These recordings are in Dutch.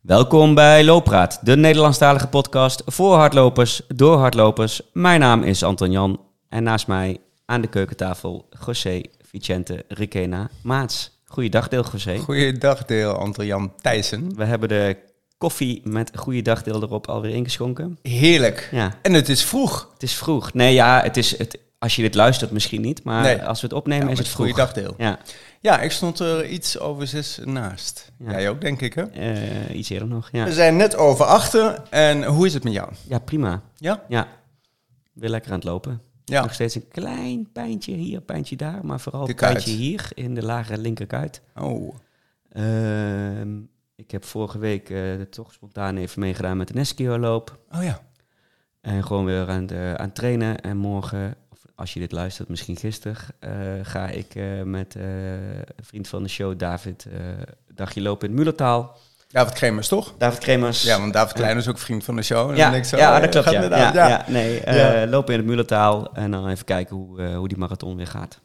Welkom bij Looppraat, de Nederlandstalige podcast voor hardlopers, door hardlopers. Mijn naam is Anton Jan en naast mij aan de keukentafel José Vicente Riquena Maats. Goeiedag deel José. Goeiedag deel Anton Jan Thijssen. We hebben de koffie met goeiedag deel erop alweer ingeschonken. Heerlijk. Ja, En het is vroeg. het is vroeg. Nee ja, het is, het, als je dit luistert misschien niet, maar Nee. als we het opnemen Ja, is het vroeg. goeiedag deel. Ja, Ja, ik stond er iets over zes naast. Ja. Jij ook, denk ik, hè? eh, iets eerder nog. Ja. We zijn net over achter. En hoe is het met jou? ja, prima. Ja? Ja, weer lekker aan het lopen. Ja. Nog steeds een klein pijntje hier, pijntje daar, maar vooral een pijntje hier in de lage linkerkuit. Oh. Ehm, ik heb vorige week eh, toch spontaan even meegedaan met de Neskio-loop. Oh ja. En gewoon weer aan het, aan het trainen. En morgen, als je dit luistert, misschien gisteren, eh, ga ik eh, met eh, een vriend van de show, David, dagje lopen in het Mullertaal. David Kremers, toch? David Kremers. Ja, want David Klein is ook vriend van de show. En dan Ja, denk ik zo, ja, eh, dat klopt. Ja. inderdaad, Ja, ja. ja, nee, lopen in het Mullertaal en dan even kijken hoe, hoe die marathon weer gaat.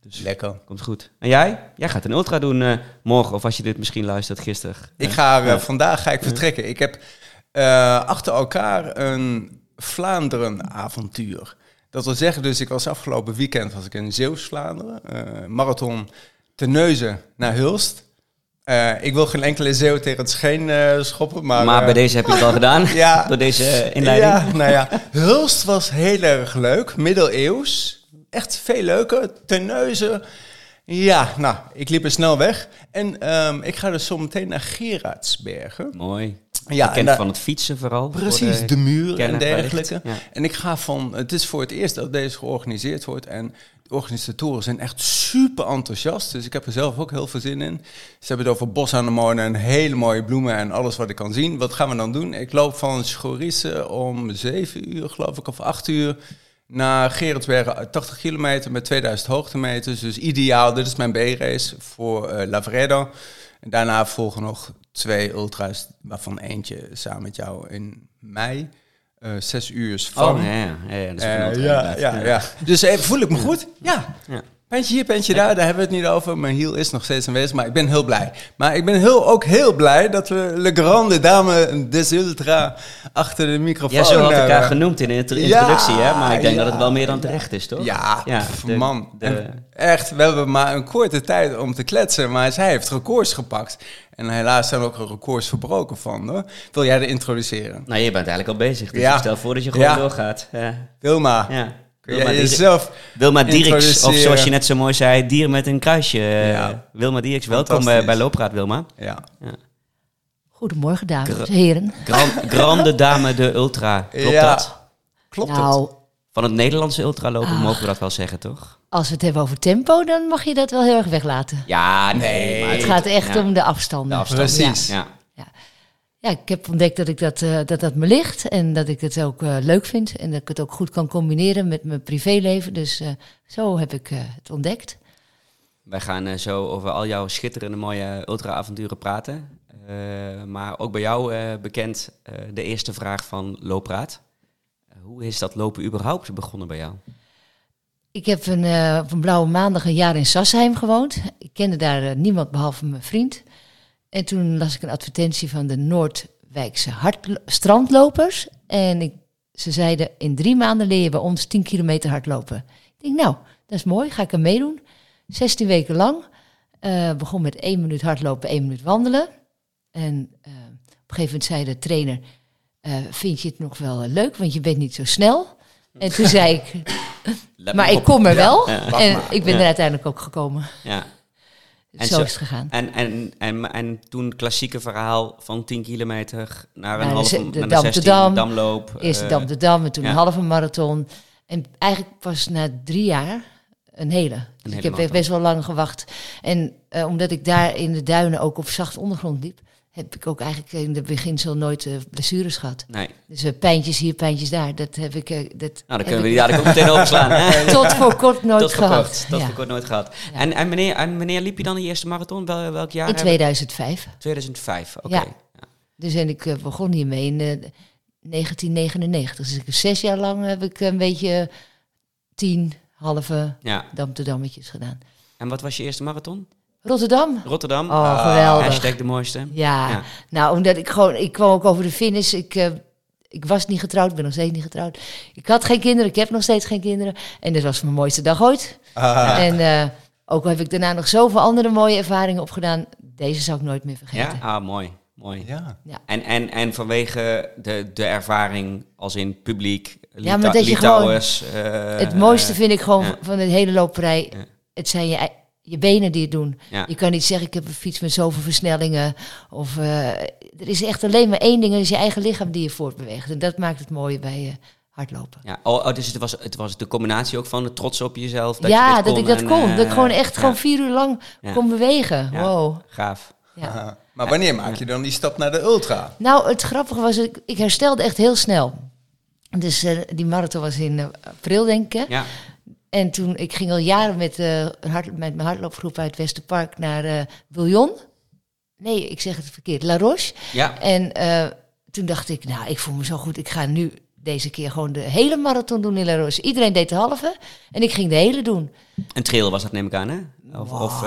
Dus Lekker. komt goed. En jij? Jij gaat een ultra doen morgen, of als je dit misschien luistert gisteren. Ik ga, ja. vandaag ga ik vertrekken. Ik heb achter elkaar een Vlaanderen-avontuur. Dat wil zeggen, dus ik was afgelopen weekend was ik in Zeeuws-Vlaanderen. eh, marathon Terneuzen naar Hulst. Eh, ik wil geen enkele Zeeuw tegen het scheen eh, schoppen, maar... Maar, bij deze heb je het al gedaan, Ja, door deze inleiding. ja, nou ja. Hulst was heel erg leuk, middeleeuws. Echt veel leuker. Terneuzen, ja, nou, ik liep er snel weg. En ehm, ik ga dus zo meteen naar Gerardsbergen. Mooi. Ja, Bekend en daar- van het fietsen vooral. voor Precies, de de muur en dergelijke. Ja. En ik ga van, het is voor het eerst dat deze georganiseerd wordt. En de organisatoren zijn echt super enthousiast. Dus ik heb er zelf ook heel veel zin in. Ze hebben het over bos aan de molen en hele mooie bloemen en alles wat ik kan zien. Wat gaan we dan doen? Ik loop van Schorisse om 7 uur, geloof ik, of 8 uur. Naar Gerardsbergen, 80 kilometer met 2000 hoogtemeters. Dus ideaal, dit is mijn B-race voor eh Lavredo. En daarna volgen nog twee ultra's, waarvan eentje samen met jou in mei. Eh, zes uur van. Oh, ja, ja, ja, dat is Eh, ja. Dus eh, voel ik me goed? Ja. Ja. Pijntje hier, pijntje daar, daar hebben we het niet over. Mijn hiel is nog steeds aanwezig, maar ik ben heel blij. Maar ik ben heel, ook heel blij dat we Le Grande Dame des Ultra achter de microfoon Ja, zo had elkaar genoemd in de Ja, introductie, hè? Maar ik denk ja, dat het wel meer dan terecht is, toch? Ja, Ja, pff, de- man. de- echt, we hebben maar een korte tijd om te kletsen, maar zij heeft records gepakt. En helaas zijn er ook records verbroken van. Hoor. Wil jij er introduceren? Nou, je bent eigenlijk al bezig, dus Ja. stel voor dat je gewoon doorgaat. Ja. Wilma, ja. Kun Wilma, jij Dierks, jezelf... Wilma Dierks, of zoals je net zo mooi zei, dier met een kruisje. Ja. Wilma Dierks, welkom bij, bij Loopraad, Wilma. Ja. Goedemorgen, dames en heren. Gran- grande dame de ultra, klopt Ja. dat? Klopt het? nou, Van het Nederlandse ultralopen Ah. mogen we dat wel zeggen, toch? als we het hebben over tempo, dan mag je dat wel heel erg weglaten. Ja, nee. Nee. maar Het gaat echt ja. om de afstanden. De afstand. Precies. Ja. Ja, ik heb ontdekt dat ik dat, eh, dat, dat me ligt en dat ik het ook eh, leuk vind. En dat ik het ook goed kan combineren met mijn privéleven. Dus eh, zo heb ik het ontdekt. Wij gaan zo over al jouw schitterende mooie ultra-avonturen praten. Maar ook bij jou bekend de eerste vraag van Loopraad. Hoe is dat lopen überhaupt begonnen bij jou? Ik heb een, op een blauwe maandag een jaar in Sassheim gewoond. Ik kende daar niemand behalve mijn vriend. En toen las ik een advertentie van de Noordwijkse strandlopers. En ik, ze zeiden, in drie maanden leer je bij ons 10 kilometer hardlopen. Ik denk, nou, dat is mooi, ga ik er meedoen. 16 weken lang. Eh, begon met één minuut hardlopen, één minuut wandelen. En eh, op een gegeven moment zei de trainer, eh, vind je het nog wel leuk, want je bent niet zo snel. En toen zei ik, maar ik kom er wel. Ja. En ik ben er uiteindelijk ook gekomen. Ja. En Zo is het gegaan. En, en, en, en toen het klassieke verhaal van 10 kilometer naar een Nou, de halve ze- naar de de Dam 16 damloop. Eerst de eh, Dam de Dam en toen ja. een halve marathon. En eigenlijk pas na drie jaar een hele. Dus hele ik heb marathon. best wel lang gewacht. En eh, omdat ik daar in de duinen ook op zacht ondergrond liep, heb ik ook eigenlijk in het beginsel nooit eh, blessures gehad. Nee. Dus eh, pijntjes hier, pijntjes daar. Dat heb ik. eh, dat Nou, dan kunnen we die dadelijk ook meteen overslaan. hè? tot voor kort nooit Tot gehad. kort, tot Ja. voor kort nooit gehad. Ja. En, en, wanneer, en wanneer liep je dan de eerste marathon? Wel, welk jaar? In hebben we? 2005. 2005, oké. Ja. Dus en ik begon hiermee in eh, 1999. Dus ik zes jaar lang heb ik een beetje tien halve Ja. Gedaan. En wat was je eerste marathon? Rotterdam. Rotterdam. Oh, geweldig. Hashtag de mooiste. Ja. Ja. nou, omdat ik gewoon, ik kwam ook over de finish. Ik, eh, ik was niet getrouwd, ben nog steeds niet getrouwd. Ik had geen kinderen, ik heb nog steeds geen kinderen. En dit was mijn mooiste dag ooit. Ah, En eh, ook al heb ik daarna nog zoveel andere mooie ervaringen opgedaan, deze zou ik nooit meer Ja, vergeten. ah, mooi. mooi. ja. En, en, en vanwege de, de ervaring als in publiek, Ja, maar dat je Litouwers, eh, het mooiste vind ik gewoon ja. van de hele loperij, Ja. het zijn je, je benen die het doen. Ja. Je kan niet zeggen, ik heb een fiets met zoveel versnellingen. Of, eh, er is echt alleen maar één ding, en dat is je eigen lichaam die je voortbeweegt. En dat maakt het mooie bij eh, hardlopen. Ja, oh, oh, dus het was, het was de combinatie ook van de trots op jezelf. Dat ja, je dat kon ik dat en, kon. eh, dat ik gewoon echt ja, gewoon vier uur lang Ja. kon bewegen. Ja. Wow. Gaaf. Ja. Maar wanneer maak je dan die stap naar de ultra? Nou, het grappige was, ik, ik herstelde echt heel snel. Dus eh, die marathon was in eh, april, denk ik. Ja, En toen, ik ging al jaren met, eh, hard, met mijn hardloopgroep uit Westerpark naar eh Bouillon. Nee, ik zeg het verkeerd, La Roche. ja. En eh, toen dacht ik, nou, ik voel me zo goed. Ik ga nu deze keer gewoon de hele marathon doen in La Roche. Iedereen deed de halve en ik ging de hele doen. een trail was dat neem ik aan, hè? Of, Wow. of,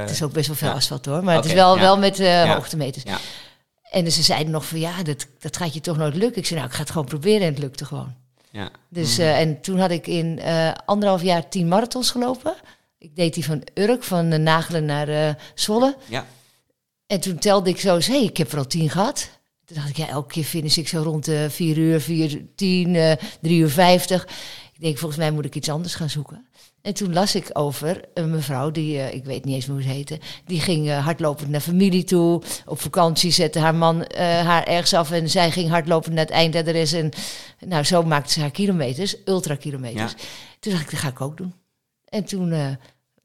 Het is ook best wel veel ja. asfalt hoor, maar het is wel, ja. wel met eh Ja. hoogtemeters. ja. En dus ze zeiden nog van, ja, dat, dat gaat je toch nooit lukken. Ik zei, nou, ik ga het gewoon proberen en het lukte gewoon. Ja. Dus, eh, en toen had ik in eh, anderhalf jaar tien marathons gelopen. Ik deed die van Urk, van eh, Nagelen naar Zwolle. Ja. En toen telde ik zo eens, hé, ik heb er al tien gehad. Toen dacht ik, ja, elke keer finish ik zo rond de vier uur, vier, tien, drie uur vijftig. Ik denk, volgens mij moet ik iets anders gaan zoeken. En toen las ik over een mevrouw, die, eh, ik weet niet eens hoe ze heette, die ging eh, hardlopend naar familie toe. Op vakantie zette haar man eh, haar ergens af en zij ging hardlopend naar het eindadres. En nou, zo maakte ze haar kilometers, ultra-kilometers. Ja. Toen dacht ik, dat ga ik ook doen. En toen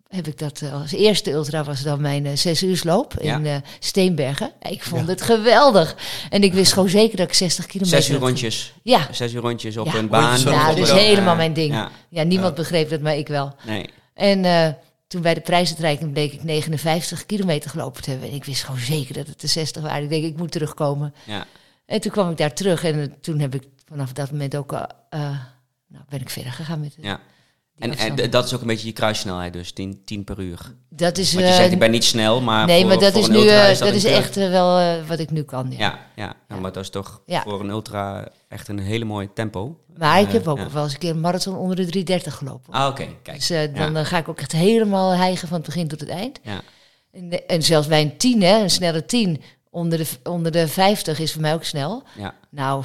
heb ik dat eh, als eerste ultra was dan mijn eh, zes uursloop Ja. in eh, Steenbergen. Ik vond het geweldig. En ik wist gewoon zeker dat ik 60 kilometer... Zes uur rondjes. Ja, Zes uur rondjes op Ja. een baan. Ja dus de helemaal mijn ding. Ja, niemand begreep dat, maar ik wel. nee. En toen bij de prijsuitreiking bleek ik 59 kilometer gelopen te hebben. En ik wist gewoon zeker dat het de 60 waren. Ik denk, ik moet terugkomen. Ja. En toen kwam ik daar terug. En toen heb ik vanaf dat moment ook... nou, ben ik verder gegaan met het. ja. En, en dat is ook een beetje je kruissnelheid, dus 10, 10 per uur. dat is... Want je eh, zegt, ik ben niet snel, maar nee, voor, maar dat is nu eh, is dat, dat is echt eh, wel wat ik nu kan. Ja. Ja, ja. ja, maar dat is toch voor een ultra echt een hele mooie tempo. Maar ik heb ook wel eens een keer een marathon onder de 330 gelopen. Ah, oké, kijk. Dus dan ga ik ook echt helemaal hijgen van het begin tot het eind. Ja. En, en zelfs bij een 10, hè, een snelle 10, onder de, onder de 50 is voor mij ook snel. Ja, Nou,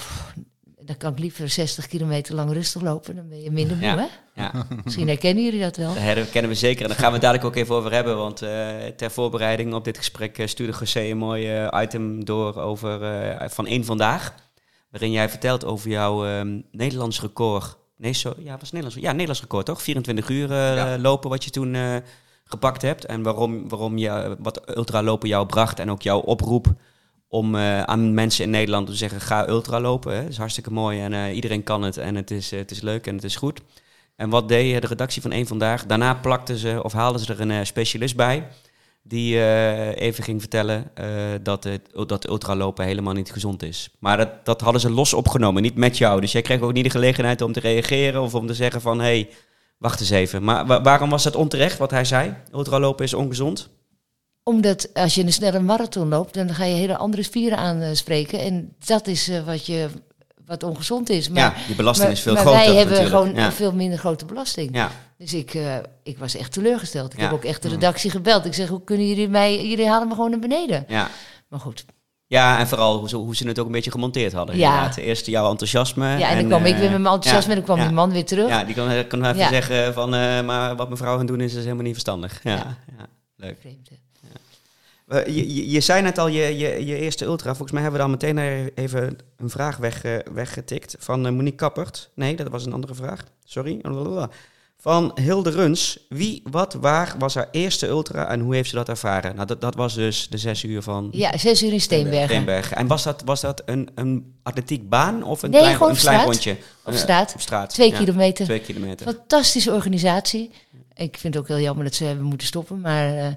dan kan ik liever 60 kilometer lang rustig lopen. Dan ben je minder moe, Ja. hè? ja. Misschien herkennen jullie dat wel. Dat herkennen we zeker. En daar gaan we het dadelijk ook even over hebben. Want eh, ter voorbereiding op dit gesprek eh, stuurde José een mooi eh, item door over, eh, van één vandaag. Waarin jij vertelt over jouw ehm, Nederlands record. Nee, zo, ja, was Nederlands, ja, Nederlands record toch? 24 uur eh, Ja. lopen wat je toen eh, gepakt hebt. En waarom, waarom je, wat ultralopen jou bracht. En ook jouw oproep om eh, aan mensen in Nederland te zeggen: ga ultralopen. Hè? Dat is hartstikke mooi en eh, iedereen kan het. En het is, het is leuk en het is goed. En wat deed eh, de redactie van Eén Vandaag? Daarna plakten ze of haalden ze er een specialist bij. Die even ging vertellen dat, het, dat ultralopen helemaal niet gezond is. Maar dat, dat hadden ze los opgenomen, niet met jou. Dus jij kreeg ook niet de gelegenheid om te reageren of om te zeggen van... hé, hey, wacht eens even. Maar wa- waarom was dat onterecht wat hij zei? Ultralopen is ongezond? Omdat als je een snelle marathon loopt, dan ga je hele andere spieren aanspreken. En dat is eh, wat, je, wat ongezond is. Maar, ja, die belasting maar, is veel maar groter wij hebben natuurlijk. gewoon ja. een veel minder grote belasting. Ja, Dus ik, eh, ik was echt teleurgesteld. Ik Ja. heb ook echt de redactie gebeld. Ik zeg, hoe kunnen jullie mij... Jullie halen me gewoon naar beneden. ja. Maar goed. ja, en vooral hoe ze, hoe ze het ook een beetje gemonteerd hadden. Ja. inderdaad. Eerst jouw enthousiasme. Ja, en dan kwam ik weer met mijn enthousiasme en dan kwam die man weer terug. Ja, die kon, kon even zeggen van, eh, maar wat mevrouw het doen is, is helemaal niet verstandig. Ja, leuk. Vreemd, Eh, je, je, je zei net al, je, je, je eerste ultra. Volgens mij hebben we dan meteen even een vraag weg, eh, weggetikt van eh, Monique Kappert. Nee, dat was een andere vraag. Sorry. Van Hilde Runs. Wie, wat, waar was haar eerste ultra en hoe heeft ze dat ervaren? Nou, dat, dat was dus de zes uur van Ja, zes uur in Steenbergen. Steenbergen. En was dat, was dat een, een atletiekbaan of een Nee, klein, een klein rondje? Op straat. Op straat. Twee ja. kilometer. Twee kilometer. Fantastische organisatie. Ik vind het ook heel jammer dat ze hebben moeten stoppen. Maar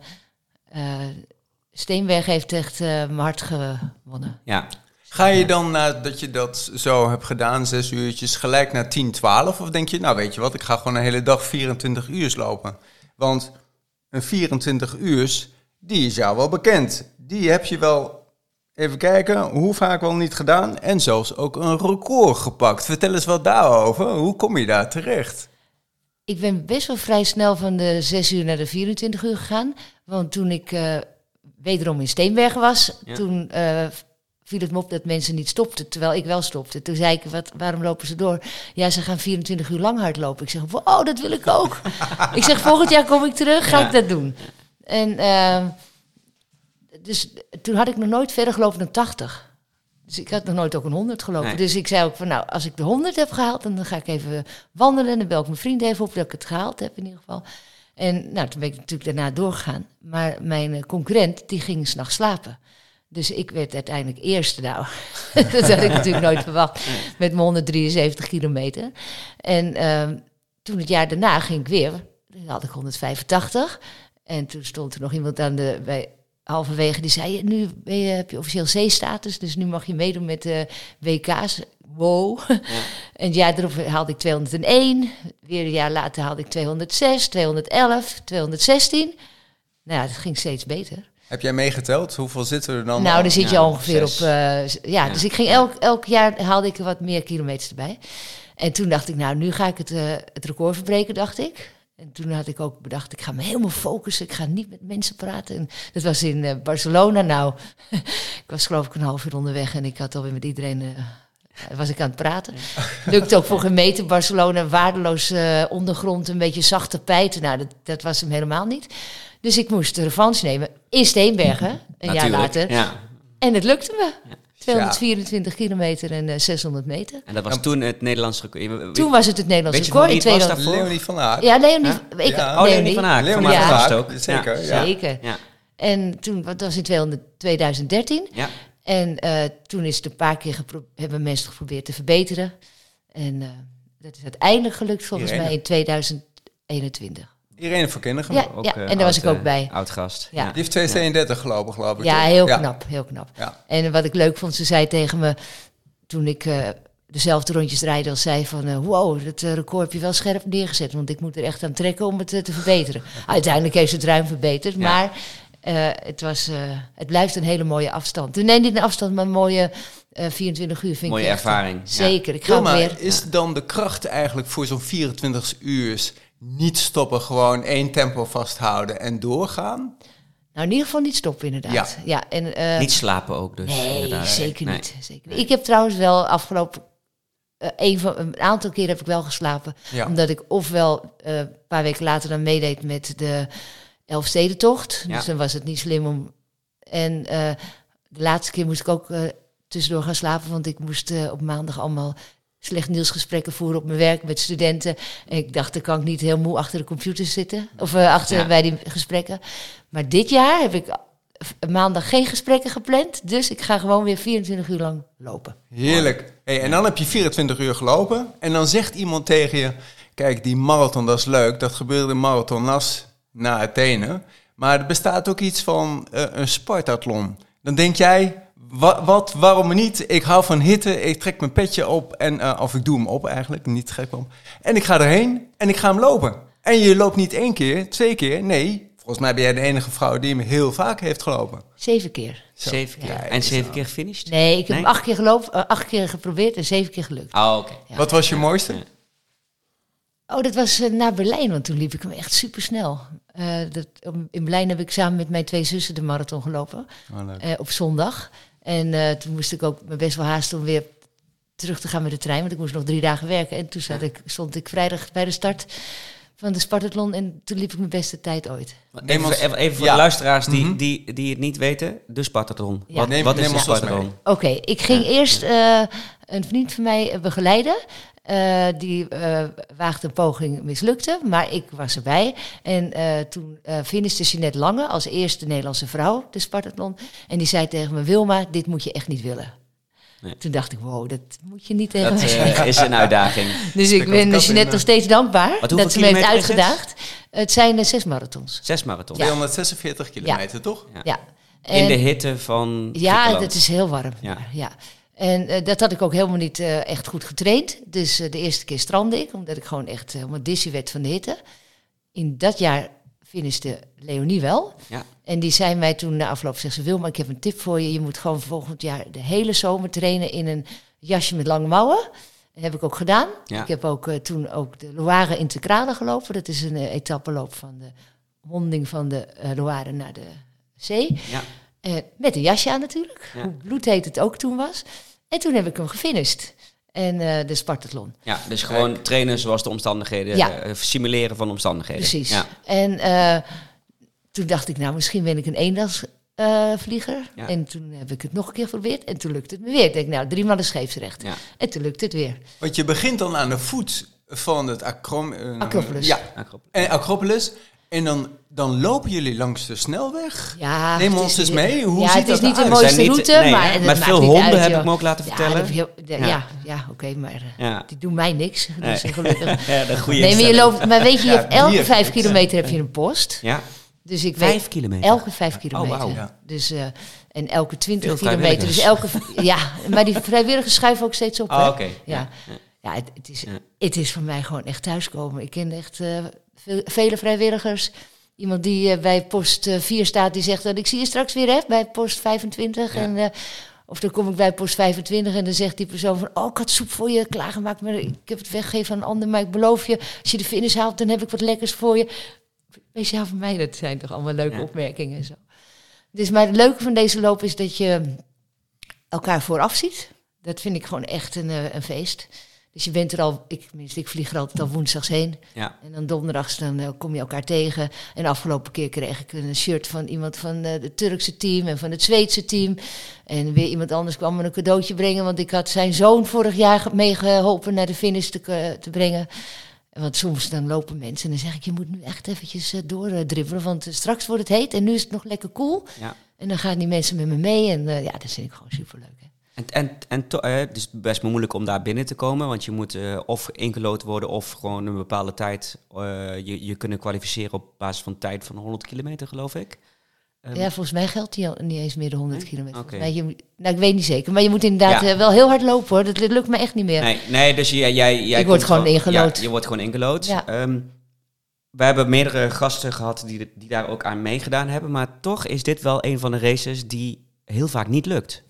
Steenberg heeft echt eh, mijn hart gewonnen. Ja. Ga je dan nadat je dat zo hebt gedaan, zes uurtjes, gelijk naar 10, 12? Of denk je, nou weet je wat, ik ga gewoon een hele dag 24 uur lopen? Want een 24 uur die is jou wel bekend. Die heb je wel, even kijken, hoe vaak wel niet gedaan. En zelfs ook een record gepakt. Vertel eens wat daarover. Hoe kom je daar terecht? Ik ben best wel vrij snel van de 6 uur naar de 24 uur gegaan. Want toen ik eh, wederom in Steenbergen was, Ja. toen eh, viel het me op dat mensen niet stopten, terwijl ik wel stopte. Toen zei ik, wat, waarom lopen ze door? Ja, ze gaan 24 uur lang hardlopen. Ik zeg, wow, dat wil ik ook. ik zeg, volgend jaar kom ik terug, ga Ja. ik dat doen. En eh, dus toen had ik nog nooit verder gelopen dan 80. Dus ik had nog nooit ook een 100 gelopen. Nee. Dus ik zei ook van, nou, als ik de 100 heb gehaald, dan ga ik even wandelen. En dan bel ik mijn vriend even op dat ik het gehaald heb in ieder geval. En nou, toen ben ik natuurlijk daarna doorgegaan. Maar mijn eh, concurrent, die ging s'nachts slapen. Dus ik werd uiteindelijk eerste nou. dat had ik natuurlijk nooit verwacht. Met mijn 173 kilometer. En ehm, toen het jaar daarna ging ik weer. Dan had ik 185. En toen stond er nog iemand aan de... Bij, halverwege die zei, nu ben je, heb je officieel C-status, dus nu mag je meedoen met de WK's. Wow. En het jaar erop haalde ik 201. Weer een jaar later haalde ik 206, 211, 216. Nou ja, het ging steeds beter. Heb jij meegeteld? Hoeveel zitten er dan? nou, dan zit je ja, ongeveer zes. op... eh, ja, dus ik ging elk, elk jaar haalde ik wat meer kilometers erbij. En toen dacht ik, nou, nu ga ik het, eh, het record verbreken, dacht ik. En toen had ik ook bedacht, ik ga me helemaal focussen. Ik ga niet met mensen praten. En dat was in eh, Barcelona. Nou, ik was geloof ik een half uur onderweg en ik had alweer met iedereen... eh, was ik aan het praten. Lukt ook voor geen meter. Barcelona, waardeloos eh, ondergrond, een beetje zacht tapijt. Nou, dat, dat was hem helemaal niet. Dus ik moest de revanche nemen in Steenbergen, een jaar later. Ja. En het lukte me. 224 kilometer en eh, 600 meter. En dat was toen het Nederlands record. Toen was het het Nederlands record in wie het was 2000. daarvoor? Leonie van Aert. Ja, Leonie. Ja. Ik, Ja. Oh, Leonie van Aert. Leonie van van het ook. Zeker, Ja. ja. Zeker. Ja. En toen, wat was in 200 2013. Ja. En eh, toen is het een paar keer hebben mensen het geprobeerd te verbeteren. En eh, dat is uiteindelijk gelukt volgens Irene. mij in 2021. Irene van Kinderen. Ja, Ook, ja, eh, en daar was ik ook eh, bij. Oud gast. Ja. Die heeft 232 gelopen, geloof ik. Ja, heel knap, heel knap. Ja. En wat ik leuk vond, ze zei tegen me toen ik eh, dezelfde rondjes draaide als zij van wow, dat record heb je wel scherp neergezet, want ik moet er echt aan trekken om het te verbeteren. Uiteindelijk heeft ze het ruim verbeterd, maar het, was, het blijft een hele mooie afstand. Nee, niet een afstand, maar een mooie eh, 24 uur vind Mooie ik eh, ervaring, ja. Zeker, ik ga Wilma, weer. is dan de kracht eigenlijk voor zo'n 24 uur niet stoppen, gewoon één tempo vasthouden en doorgaan? Nou, in ieder geval niet stoppen inderdaad. Ja. Ja, en, eh, Niet slapen ook dus. Nee, inderdaad. zeker Nee. niet. Zeker niet. Ik heb trouwens wel afgelopen. eh, een, van, een aantal keer heb ik wel geslapen. Ja. Omdat ik ofwel eh, een paar weken later dan meedeed met de Elfstedentocht. Ja. Dus dan was het niet slim om. En eh, de laatste keer moest ik ook eh, tussendoor gaan slapen. Want ik moest op maandag allemaal slecht nieuwsgesprekken voeren op mijn werk met studenten. En ik dacht, dan kan ik niet heel moe achter de computer zitten. Of eh, achter Ja. bij die gesprekken. Maar dit jaar heb ik v- maandag geen gesprekken gepland. Dus ik ga gewoon weer 24 uur lang lopen. Heerlijk. Hey, en dan heb je 24 uur gelopen en dan zegt iemand tegen je... Kijk, die marathon, dat is leuk. Dat gebeurde in Marathon Nas na Athene. Maar er bestaat ook iets van eh, een Spartathlon. Dan denk jij, wa- wat, waarom niet? Ik hou van hitte, ik trek mijn petje op. En, eh, of ik doe hem op eigenlijk, niet trek hem op. En ik ga erheen en ik ga hem lopen. En je loopt niet één keer, twee keer. Nee, volgens mij ben jij de enige vrouw die hem heel vaak heeft gelopen. Zeven keer. Zo. Zeven keer. Ja, en zeven keer gefinished? Nee, ik heb Nee? acht keer gelopen, eh, acht keer geprobeerd en zeven keer gelukt. Oh, oké. Ja. Wat was je mooiste? Oh, dat was eh, naar Berlijn, want toen liep ik hem echt super snel. dat, in Berlijn heb ik samen met mijn twee zussen de marathon gelopen. Oh, leuk. eh, op zondag. En eh, toen moest ik ook me best wel haasten om weer terug te gaan met de trein. Want ik moest nog drie dagen werken. En toen zat ik, stond ik vrijdag bij de start van de Spartathlon. En toen liep ik mijn beste tijd ooit. Even, even, even voor Ja. de luisteraars die, Mhm. die, die het niet weten. De Spartathlon. Ja. Wat, Neem- wat is de Spartathlon? Oké, ik ging eerst eh, een vriend van mij begeleiden. Eh, die eh, waagde een poging, mislukte, maar ik was erbij. En eh, toen eh finishte Jeanette Lange als eerste Nederlandse vrouw de Spartathlon. En die zei tegen me, Wilma, dit moet je echt niet willen. Nee. Toen dacht ik, wow, dat moet je niet tegen Dat zeggen. is een uitdaging. Dus ik ben in, Jeanette nog steeds dankbaar dat ze me heeft het? uitgedaagd. Het zijn zes marathons. Zes marathons. 246 kilometer, toch? Ja. In En- de hitte van Ja, dat is heel warm. Ja. En eh, dat had ik ook helemaal niet eh, echt goed getraind. Dus eh, de eerste keer strandde ik, omdat ik gewoon echt helemaal dizzy werd van de hitte. In dat jaar finishte Leonie wel. Ja. En die zei mij toen na afloop, zegt ze, wil maar ik heb een tip voor je. Je moet gewoon volgend jaar de hele zomer trainen in een jasje met lange mouwen. Dat heb ik ook gedaan. Ja. Ik heb ook toen ook de Loire Integrale gelopen. Dat is een etappeloop van de monding van de Loire naar de zee. Ja. Met een jasje aan natuurlijk. Hoe bloedheet het ook toen was. En toen heb ik hem gefinished. En uh, de Spartathlon. Ja, dus gewoon trainen zoals de omstandigheden, Ja. uh, simuleren van omstandigheden. Precies. Ja. En uh, toen dacht ik, nou, misschien ben ik een eendagsvlieger. Ja. En toen heb ik het nog een keer geprobeerd. En toen lukte het me weer. Ik denk, nou, drie maanden scheepsrecht. Ja. En toen lukte het weer. Want je begint dan aan de voet van het Acrom... eh, Acropolis. Ja, Acropolis. en Acropolis. En dan, dan lopen jullie langs de snelweg. Ja, Neem het ons is eens niet- mee. Hoe ja, ziet het is dat niet de mooiste niet- route, nee, maar Met veel honden uit, heb ik me ook laten vertellen. de- Ja. ja, ja, oké, maar eh, Ja. die doen mij niks. Dus Nee. gelukkig. Ja, de goede Nee, maar je loopt, maar weet je, je hebt elke vijf kilometer heb je een post. Ja, Dus ik vijf weet, kilometer. Elke vijf kilometer. wauw. Ja. Dus, eh, en elke twintig Veel kilometer. Dus elke, ja, maar die vrijwilligers schuiven ook steeds op. Oh, oké. Ja, Ja. ja. het, het, is, het is voor mij gewoon echt thuiskomen. Ik ken echt eh, vele vrijwilligers. Iemand die eh, bij post 4 staat, die zegt dat ik zie je straks weer hè, bij post 25. Ja. En, eh, of dan kom ik bij post 25 en dan zegt die persoon van... oh, ik had soep voor je klaargemaakt, maar ik heb het weggegeven aan een ander. Maar ik beloof je, als je de finish haalt, dan heb ik wat lekkers voor je. Speciaal voor mij, dat zijn toch allemaal leuke Ja. opmerkingen en zo. Dus, maar het leuke van deze loop is dat je elkaar vooraf ziet. Dat vind ik gewoon echt een, eh, een feest. Dus je bent er al, ik, tenminste, ik vlieg er altijd al woensdags heen. Ja. En dan donderdags dan eh, kom je elkaar tegen. En de afgelopen keer kreeg ik een shirt van iemand van eh, het Turkse team en van het Zweedse team. En weer iemand anders kwam me een cadeautje brengen, want ik had zijn zoon vorig jaar ge- meegeholpen naar de finish te, k- te brengen. Want soms dan lopen mensen en dan zeg ik, je moet nu echt eventjes doordribbelen, want eh, straks wordt het heet en nu is het nog lekker koel. Ja. En dan gaan die mensen met me mee en eh, ja, dat vind ik gewoon superleuk. Hè. En, en, en to- eh, het is best moeilijk om daar binnen te komen, want je moet eh, of ingelood worden of gewoon een bepaalde tijd eh, je, je kunnen kwalificeren op basis van tijd van 100 kilometer, geloof ik. Ehm, Ja, volgens mij geldt die al niet eens meer de 100 Nee? kilometer. Mij, je, nou, ik weet niet zeker, maar je moet inderdaad Ja. wel heel hard lopen hoor. Dat lukt me echt niet meer. Nee, nee, dus jij, jij, jij Ik word komt gewoon ingelood. Ja, je wordt gewoon ingelood. Ja. Ehm, we hebben meerdere gasten gehad die, die daar ook aan meegedaan hebben, maar toch is dit wel een van de races die heel vaak niet lukt.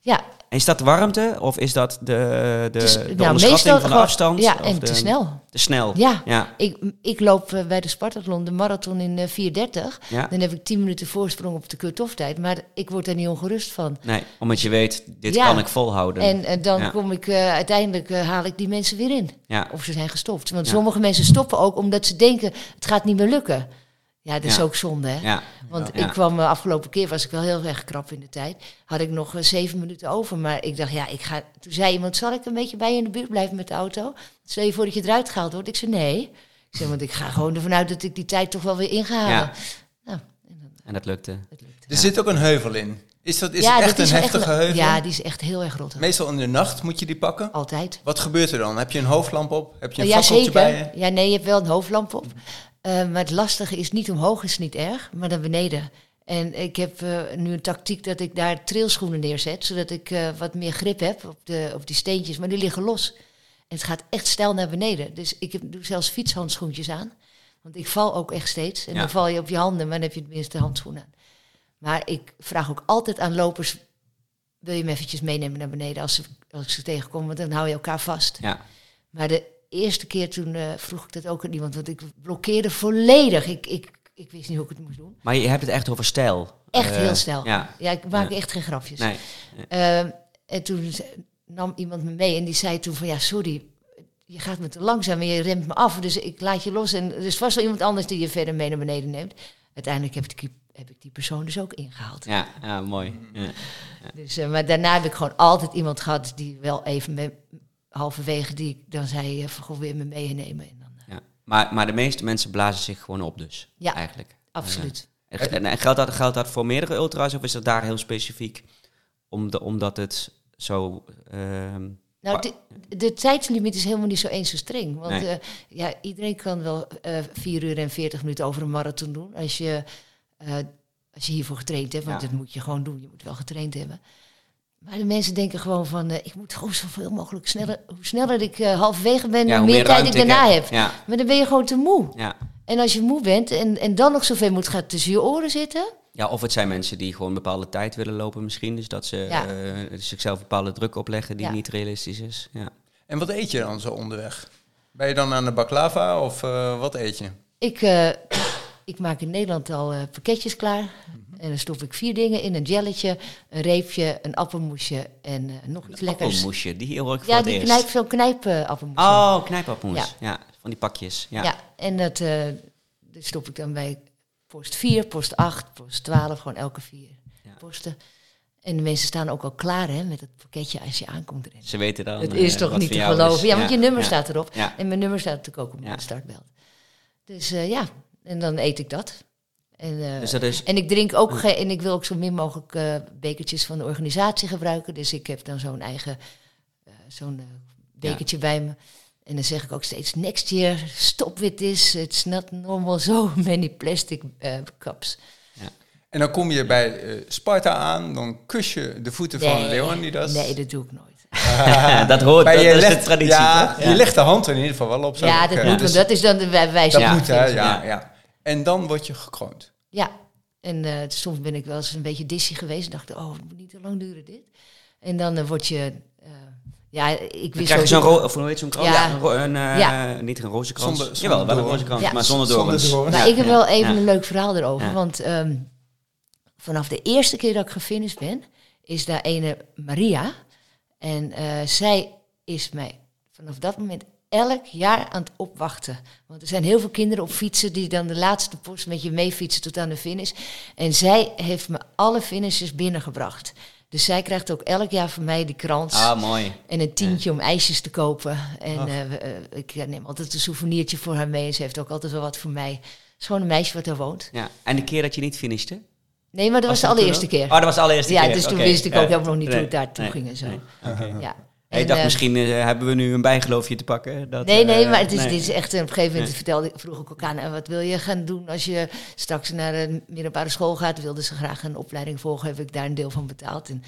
Ja, is dat de warmte of is dat de, de, is- de nou, onderschatting van de afstand? Ja, Of en de, te snel. Te snel. Ja, Ja, ik, ik loop eh, bij de Spartathlon, de marathon in eh, 4.30. ja. Dan heb ik 10 minuten voorsprong op de cut-off tijd. Maar ik word daar niet ongerust van. Nee, omdat je weet, dit Ja. kan ik volhouden. En eh, dan kom ik eh, uiteindelijk eh, haal ik die mensen weer in. ja. Of ze zijn gestopt. Want sommige mensen stoppen ook omdat ze denken het gaat niet meer lukken. Ja, dat is Ja. ook zonde hè. Ja. Want Ja. ik kwam de afgelopen keer, was ik wel heel erg krap in de tijd. Had ik nog eh, zeven minuten over. Maar ik dacht, ja, ik ga. Toen zei iemand: Zal ik een beetje bij je in de buurt blijven met de auto? Stel je voor dat je eruit gehaald wordt. Ik zei: Nee. Ik zei: Want ik ga gewoon ervan uit dat ik die tijd toch wel weer inga halen. Ja. Nou, en dan, En dat lukte. het lukte. Er zit ook een heuvel in. Is dat is Ja, het dat echt een is heftige echt- heuvel? Ja, die is echt heel erg rot. Meestal in de nacht moet je die pakken. Altijd. Wat gebeurt er dan? Heb je een hoofdlamp op? Heb je een ja, fakkeltje bij je? Ja, nee, je hebt wel een hoofdlamp op. Eh, maar het lastige is niet omhoog is niet erg, maar naar beneden. En ik heb eh, nu een tactiek dat ik daar trailschoenen neerzet, zodat ik eh, wat meer grip heb op, de, op die steentjes. Maar die liggen los. En het gaat echt stijl naar beneden. Dus ik heb, doe zelfs fietshandschoentjes aan. Want ik val ook echt steeds. En Ja. dan val je op je handen, maar dan heb je tenminste handschoenen aan. Maar ik vraag ook altijd aan lopers, wil je me eventjes meenemen naar beneden als, ze, als ik ze tegenkom? Want dan hou je elkaar vast. Ja. Maar de eerste keer toen eh, vroeg ik dat ook aan iemand, want ik blokkeerde volledig. Ik, ik, ik wist niet hoe ik het moest doen. Maar je hebt het echt over stijl. Echt Eh, heel snel. Ja. Ja, ik maak Ja. echt geen grapjes. Nee. Ehm, en toen nam iemand me mee en die zei toen van ja, sorry, je gaat me te langzaam en je remt me af. Dus ik laat je los en er is vast wel iemand anders die je verder mee naar beneden neemt. Uiteindelijk heb ik die, heb ik die persoon dus ook ingehaald. Ja, ja, mooi. Ja. Dus, eh, maar daarna heb ik gewoon altijd iemand gehad die wel even me, halverwege die ik dan zei, eh, van, goh, weer me meenemen. En dan, eh, Ja. Maar, maar de meeste mensen blazen zich gewoon op dus. Ja. Eigenlijk. absoluut. En, en, en geldt, dat, geldt dat voor meerdere ultra's of is dat daar heel specifiek? Om de, omdat het zo... ehm, Nou, de, de tijdslimiet is helemaal niet zo eens zo streng. Want Nee. eh, ja, iedereen kan wel eh 4 uur en 40 minuten over een marathon doen. Als je, eh, als je hiervoor getraind hebt. Want Ja. dat moet je gewoon doen. Je moet wel getraind hebben. Maar de mensen denken gewoon van... eh, ik moet gewoon zoveel mogelijk sneller... Hoe sneller ik eh, halverwege ben, ja, hoe meer tijd ik daarna heb. heb. Ja, Maar dan ben je gewoon te moe. ja, En als je moe bent en, en dan nog zoveel moet gaan tussen je oren zitten. Ja, of het zijn mensen die gewoon een bepaalde tijd willen lopen misschien. Dus dat ze Ja. eh, zichzelf bepaalde druk opleggen die Ja. niet realistisch is. Ja. En wat eet je dan zo onderweg? Ben je dan aan de baklava of eh, wat eet je? Ik, eh, ik maak in Nederland al eh, pakketjes klaar. En dan stop ik vier dingen in. Een jelletje, een reepje, een appelmoesje en eh, nog iets lekkers. Appelmoesje, die hoor ik voor Ja, het die eerst. knijp, zo'n. Oh, knijpappelmoes. Ja. Ja. van die pakjes. Ja. Ja. en dat, eh, stop ik dan bij post 4, post 8, post 12, gewoon elke vier Ja. posten. En de mensen staan ook al klaar hè, met het pakketje als je aankomt erin. Ze weten dan. Het is toch niet voor te geloven. is. Ja, want je nummer staat erop. En mijn nummer staat natuurlijk ook op mijn startbeeld. Dus ja, en dan eet ik dat. En, eh, Dus dat is. en ik drink ook geen, en ik wil ook zo min mogelijk eh, bekertjes van de organisatie gebruiken. Dus ik heb dan zo'n eigen eh, zo'n bekertje bij me. En dan zeg ik ook steeds, next year, stop with this. It's not normal so many plastic eh, cups. En dan kom je bij eh, Sparta aan, dan kus je de voeten van Leonidas. Nee, dat doe ik nooit. dat hoort, dat, je dat is de legt- traditie. Ja, toch? je legt de hand er in ieder geval wel op. zo. ja, dat moet, dus want dat is dan de wij- wijze dat Ja. moet, hè? Ja, Ja. En dan word je gekroond. Ja, en eh, soms ben ik wel eens een beetje dizzy geweest. En dacht ik, oh, het moet niet te lang duren dit. En dan eh, word je... eh, ja, ik Dan wist krijg je zo'n ro- of hoe heet zo'n krans? Ja. Een, eh, Ja. Niet een rozenkrans. Zonder- Jawel, zonder wel een doorn. rozenkrans, Ja. maar zonder Zonder dorens. doorn. Maar Ja, ik heb wel even ja. een leuk verhaal erover. Ja. Want ehm, vanaf de eerste keer dat ik gefinished ben, is daar ene Maria. En eh, zij is mij vanaf dat moment elk jaar aan het opwachten. Want er zijn heel veel kinderen op fietsen die dan de laatste post met je meefietsen tot aan de finish. En zij heeft me alle finishes binnengebracht. Dus zij krijgt ook elk jaar van mij die krans. Ah, mooi. En een tientje om ijsjes te kopen. En eh, eh, ik neem altijd een souvenirtje voor haar mee. En ze heeft ook altijd wel wat voor mij. Het is gewoon een meisje wat daar woont. Ja. En de keer dat je niet finishte? Nee, maar dat was, Was de allereerste keer. Oh, dat was de allereerste ja, keer. dus toen wist ik Ja. ook helemaal nog niet Nee. hoe het daartoe Nee. ging en zo. Nee. Ja. Ik En, dacht, eh, misschien eh, hebben we nu een bijgeloofje te pakken. Dat, Nee, nee, eh, maar het is, nee. dit is echt... Op een gegeven moment Nee. vertelde ik, vroeg ik ook aan... "En wat wil je gaan doen als je straks naar een middelbare school gaat? Wilde ze graag een opleiding volgen, heb ik daar een deel van betaald. En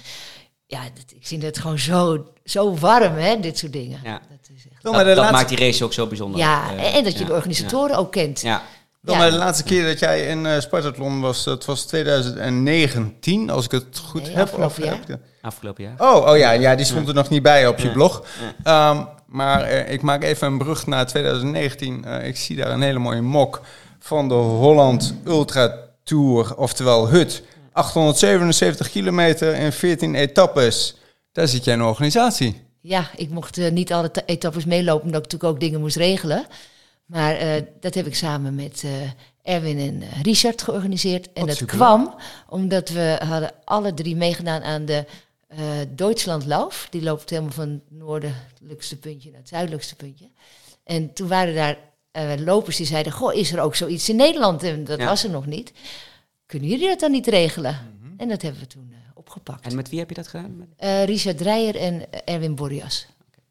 ja, dat, ik vind het gewoon zo, zo warm, hè, dit soort dingen. Ja. Dat is echt... Dat, laatste, maakt die race ook zo bijzonder. Ja, Eh, en dat je ja, de organisatoren ook kent. Ja. Dan de laatste keer dat jij in eh Spartathlon was, dat was 2019, als ik het goed Nee, heb. afgelopen Of- jaar. heb ik dat- afgelopen jaar. Oh, oh ja, ja, die stond er nog niet bij op je Ja. blog. Ehm, maar eh, ik maak even een brug naar 2019. Eh, ik zie daar een hele mooie mok van de Holland Ultra Tour, oftewel HUT. 877 kilometer in 14 etappes. Daar zit jij in een organisatie. Ja, ik mocht niet alle ta- etappes meelopen, omdat ik natuurlijk ook dingen moest regelen. Maar eh, dat heb ik samen met eh, Erwin en eh, Richard georganiseerd. En Wat dat super. kwam omdat we hadden alle drie meegedaan aan de Deutschlandlauf. Die loopt helemaal van het noordelijkste puntje naar het zuidelijkste puntje. En toen waren daar lopers die zeiden, goh, is er ook zoiets in Nederland? En dat Ja. was er nog niet. Kunnen jullie dat dan niet regelen? En dat hebben we toen opgepakt. En met wie heb je dat gedaan? Richard Dreyer en Erwin Borjas.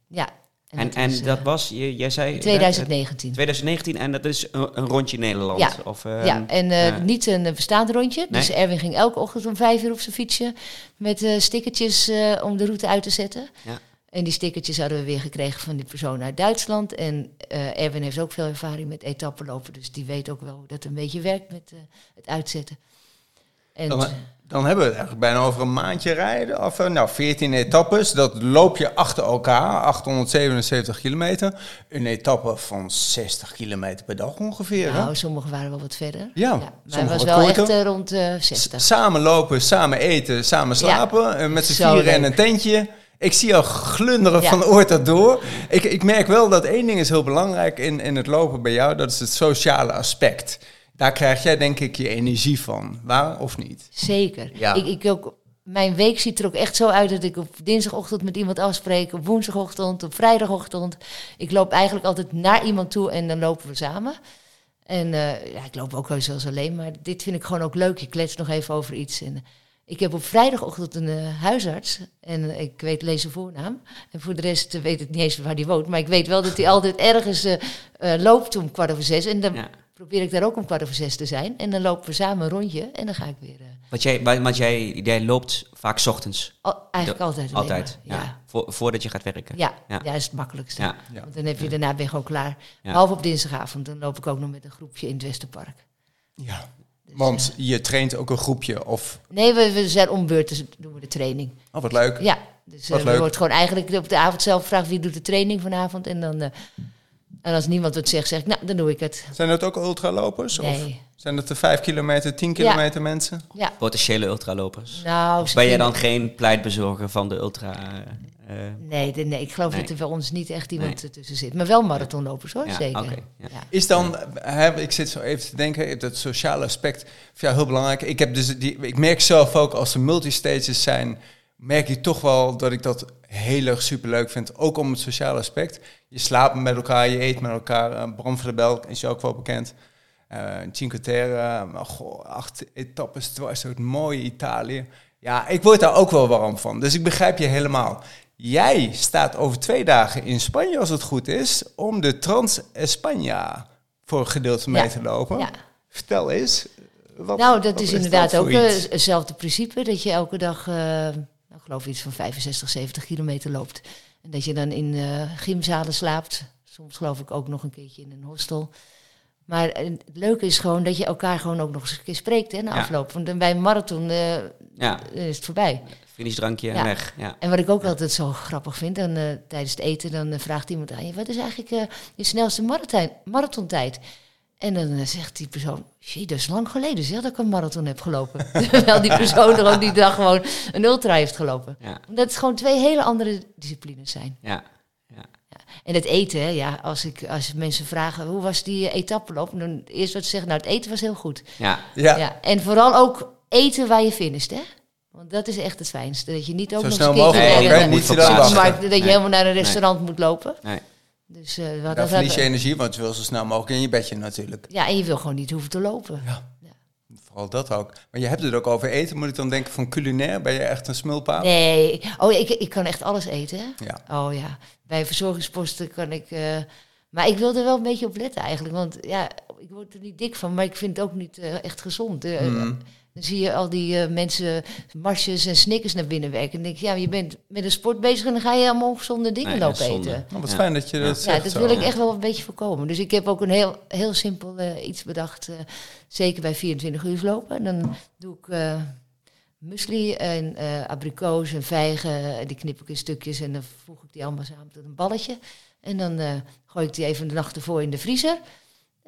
Ja. En, en was, dat eh, was, je, jij zei... 2019. 2019 en dat is een, een rondje Nederland. Ja. Of, eh, ja, en eh, niet een bestaand rondje. Dus Nee. Erwin ging elke ochtend om vijf uur op zijn fietsje met eh, stickertjes eh, om de route uit te zetten. Ja. En die stickertjes hadden we weer gekregen van die persoon uit Duitsland. En eh, Erwin heeft ook veel ervaring met etappelopen, dus die weet ook wel hoe dat een beetje werkt met eh, het uitzetten. En, Dan, dan hebben we het eigenlijk bijna over een maandje rijden. Of, eh, nou, 14 etappes. Dat loop je achter elkaar. 877 kilometer. Een etappe van 60 kilometer per dag ongeveer. hè? nou, sommigen waren wel wat verder. Ja, maar sommige het was wel korter. echt eh, rond eh 60. Samen lopen, samen eten, samen slapen. met z'n vieren en een tentje. Ik zie al glunderen Ja. van oor tot door. Ik, ik merk wel dat één ding is heel belangrijk in, in het lopen bij jou. Dat is het sociale aspect. Daar krijg jij denk ik je energie van. Waar of niet? Zeker. Ja. Ik, ik ook, mijn week ziet er ook echt zo uit dat ik op dinsdagochtend met iemand afspreek, op woensdagochtend, op vrijdagochtend. Ik loop eigenlijk altijd naar iemand toe en dan lopen we samen. En eh, ja, ik loop ook wel eens alleen, maar dit vind ik gewoon ook leuk. Je kletst nog even over iets. En, ik heb op vrijdagochtend een eh, huisarts en eh, ik weet lees zijn voornaam. En voor de rest eh, weet ik niet eens waar die woont. Maar ik weet wel dat hij altijd ergens eh, eh, loopt om kwart over zes. En dan Ja. Probeer ik daar ook om kwart over zes te zijn. En dan lopen we samen een rondje en dan ga ik weer... eh, Want, jij, wa- want jij, jij loopt vaak 's ochtends. Al- eigenlijk altijd. Altijd. maar, Ja. Ja. Vo- voordat je gaat werken. Ja, Ja. ja. is het makkelijkste. Ja. Ja. Want dan heb je daarna ben je gewoon klaar. Ja. Behalve op dinsdagavond, dan loop ik ook nog met een groepje in het Westerpark. Ja. Dus, Want je traint ook een groepje of... nee, we, we zijn ombeurt, dus doen we de training. Oh, wat leuk. Ja, dus Wat eh, leuk. er wordt gewoon eigenlijk op de avond zelf gevraagd wie doet de training vanavond. En dan, eh, en als niemand het zegt, zeg ik, nou, dan doe ik het. Zijn dat ook ultralopers? Of Nee. zijn dat de 5 kilometer, 10 kilometer mensen? Ja, Potentiële ultralopers. nou... Of ben je dan geen pleitbezorger van de ultra... eh, Nee, de- nee, ik geloof Nee. dat er bij ons niet echt iemand ertussen zit. Maar wel marathonlopers hoor, Ja, zeker. oké, ja. Ja. Is dan, hè, ik zit zo even te denken, dat sociale aspect vind jou heel belangrijk. Ik, heb dus die, ik merk zelf ook als er multistages zijn, merk ik toch wel dat ik dat heel erg superleuk vind. Ook om het sociale aspect. Je slaapt met elkaar, je eet met elkaar. Uh, Bram van der Bel is je ook wel bekend. Uh, Cinque Terre, maar goh, acht etappes dwars door het mooie Italië. Ja, ik word daar ook wel warm van. Dus ik begrijp je helemaal. Jij staat over twee dagen in Spanje, als het goed is, om de Trans España voor een gedeelte mee Ja. te lopen. Ja. Vertel eens. Wat, nou, dat is inderdaad ook hetzelfde principe. Dat je elke dag, geloof iets van 65, 70 kilometer loopt. En dat je dan in eh, gymzalen slaapt. Soms geloof ik ook nog een keertje in een hostel. Maar eh, het leuke is gewoon dat je elkaar gewoon ook nog eens een keer spreekt hè, na Ja. afloop. Want dan bij een marathon eh, ja, is het voorbij. finishdrankje en Ja. weg. Ja. En wat ik ook altijd zo grappig vind, dan, tijdens het eten, dan vraagt iemand aan je, wat is eigenlijk je snelste marathon, marathontijd? En dan eh, zegt die persoon, shit, dat is lang geleden zeg dat ik een marathon heb gelopen. Terwijl die persoon er ook die dag gewoon een ultra heeft gelopen. Ja. Omdat het gewoon twee hele andere disciplines zijn. Ja. Ja. En het eten, hè, ja, als, ik, als mensen vragen, hoe was die eh, etappeloop? Dan eerst wat ze zeggen, nou het eten was heel goed. Ja. Ja, Ja. En vooral ook eten waar je finisht, hè? Want dat is echt het fijnste. Dat je niet ook zo nog snel een keertje mogelijk Nee, Niet dat je helemaal naar een restaurant moet lopen. Nee. Dus, eh, we hadden- Daar verlies je energie, want je wil zo snel mogelijk in je bedje natuurlijk. ja, en je wil gewoon niet hoeven te lopen. Vooral dat ook. Maar je hebt het ook over eten. Moet ik dan denken van culinair? Ben je echt een smulpaap? Nee, oh, ik, ik kan echt alles eten. Hè? Ja. Oh ja, bij verzorgingsposten kan ik. eh, maar ik wil er wel een beetje op letten eigenlijk. Want ja, ik word er niet dik van, maar ik vind het ook niet eh, echt gezond. Eh, Mhm. Dan zie je al die eh, mensen marsjes en snickers naar binnen werken. En dan denk ik, ja, je bent met een sport bezig en dan ga je allemaal ongezonde dingen Nee, lopen zonde. eten. Nou, wat Ja. fijn dat je dat Ja, zegt. dat zo. wil ik echt wel een beetje voorkomen. Dus ik heb ook een heel, heel simpel eh, iets bedacht. eh, zeker bij 24 uur lopen. En dan doe ik eh muesli en eh abrikoos en vijgen. En die knip ik in stukjes en dan voeg ik die allemaal samen tot een balletje. En dan eh, gooi ik die even de nacht ervoor in de vriezer.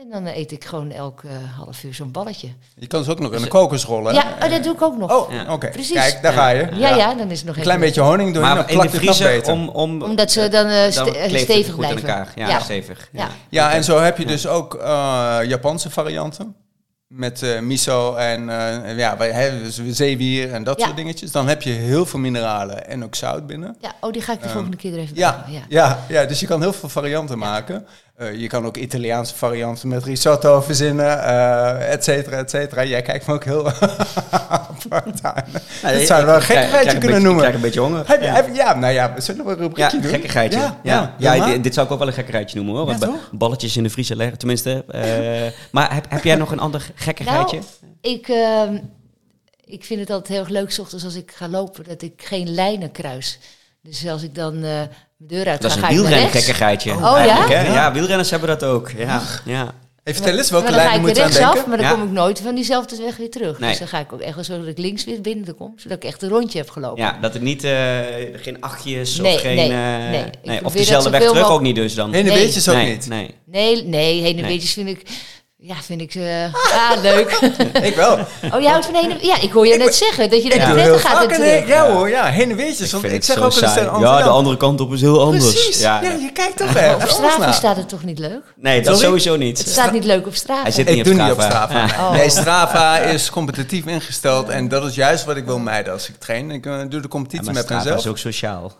En dan eh, eet ik gewoon elk eh, half uur zo'n balletje. Je kan ze ook nog in de kokos rollen. hè? Ja, oh, dat doe ik ook nog. Oh, Ja. oké. Precies. Kijk, daar ga je. ja, ja, dan is het nog Een klein beetje honing doen, dan in de plakt het nog vriezer beter. om, om... Omdat ze dan, eh, eh, stevig blijven. elkaar. Ja, Ja. stevig. Ja. Ja. Ja, en zo heb je dus ook eh, Japanse varianten. Met eh, miso en eh, ja, wij hebben dus zeewier en dat Ja. soort dingetjes. Dan heb je heel veel mineralen en ook zout binnen. Ja, oh, die ga ik de volgende keer er even bij ja. ja. Ja, dus je kan heel veel varianten maken. Eh, je kan ook Italiaanse varianten met risotto verzinnen, eh et cetera, et cetera. Jij kijkt me ook heel apart aan. dat zou je wel een gekkigheidje kunnen Ik noemen. krijg een beetje honger. Heb je, heb je- ja, nou ja, zullen we een Ja, rubriekje doen? gekkigheidje. Ja, Ja, ja, ja, ja, dit, dit zou ik ook wel een gekkigheidje noemen hoor. Ja? Balletjes in de vriezer leggen, tenminste. eh, maar heb, heb jij nog een ander gekkigheidje? Nou, ik, ehm, ik vind het altijd heel erg leuk, 's ochtends als ik ga lopen, dat ik geen lijnen kruis. Dus als ik dan eh mijn deur uit dat is ga, een wielrengekkigheidje. Oh, ja? hè? Ja. Wielrenners hebben dat ook. Ja, ja. Hey, vertel eens, welke lijn ik moet er je aan denken? maar dan Ja. kom ik nooit van diezelfde weg weer terug. Nee. Dus dan ga ik ook echt wel zo dat ik links weer binnen kom, zodat ik echt een rondje heb gelopen. ja, dat het niet, eh, geen achtjes Nee, of geen... nee, eh, nee. Probeer of dezelfde weg terug ook niet dus dan. Heen en Nee. weetjes ook nee, niet. Nee. Nee, nee, heen en Nee. weetjes vind ik, ja, vind ik, eh ah, leuk. Ik wel. oh, jij houdt van heen en Ja, ik hoor je Ik net zeggen, dat je Ik naar doe de prettig gaat vaak en een heen- terug. Ja hoor, ja, heen en vind ik het zeg ook tegen Ja, de andere kant op is heel anders. Precies. Ja, Ja, je kijkt toch wel. Op Strava staat het toch niet leuk? Nee, dat Sorry? sowieso Het niet. staat niet leuk op Strava. Hij zit Ik niet doe op niet op Strava. Strava. Oh. Nee, Strava is competitief ingesteld en dat is juist wat ik wil mijden als ik train. Ik eh, doe de Ja, competitie maar met Strava mezelf. is ook sociaal.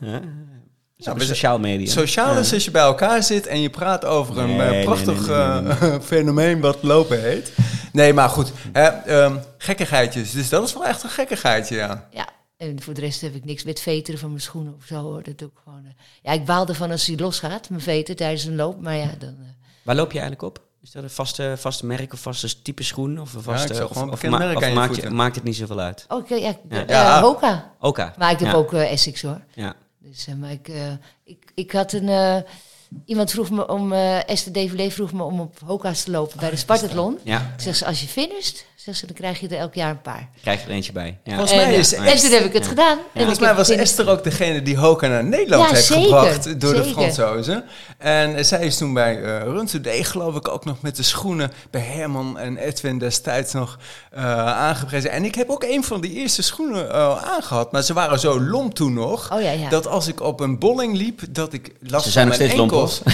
Een sociaal medium. Sociaal is als je bij elkaar zit en je praat over een Nee, nee, prachtig nee, nee, nee, eh, fenomeen wat lopen heet. Nee, maar goed. Hè, ehm, gekkigheidjes. Dus dat is wel echt een gekkigheidje, ja. Ja, en voor de rest heb ik niks met veteren van mijn schoenen of zo. Hoor. Dat doe ik gewoon. eh. Ja, ik baal ervan als hij losgaat, mijn veter, tijdens een loop. Maar ja, dan... eh, Waar loop je eigenlijk op? Is dat een vaste, vaste merk of vaste type schoen? Of een Ja, vaste, ik zag of, gewoon of, bekend ma- merk of aan je maakt, voeten. maakt het niet zoveel uit? Oh, oké, ja, de- Ja. eh, Ja. Hoka. Oka. Maar ik heb ja. ook Essex hoor. Ja. Dus, eh, maar ik, eh, ik, ik had een... eh, iemand vroeg me om... eh Esther Develé vroeg me om op Hoka's te lopen bij de Spartathlon. Ja, Ik zeg ze, als je finisht, zeg ze, dan krijg je er elk jaar een paar. krijg je er eentje bij. Ja. Volgens mij en, is eh, en toen heb ik het gedaan. En Volgens ik mij was. Esther ook degene die Hoka naar Nederland Ja, heeft zeker, gebracht door de. Fransozen. En zij is toen bij eh Run Today, geloof ik, ook nog met de schoenen bij Herman en Edwin destijds nog eh, aangeprezen. En ik heb ook een van die eerste schoenen eh, aangehad, maar ze waren zo lomp toen nog. Oh ja, ja. Dat als ik op een bolling liep, dat ik last Ze zijn van nog mijn steeds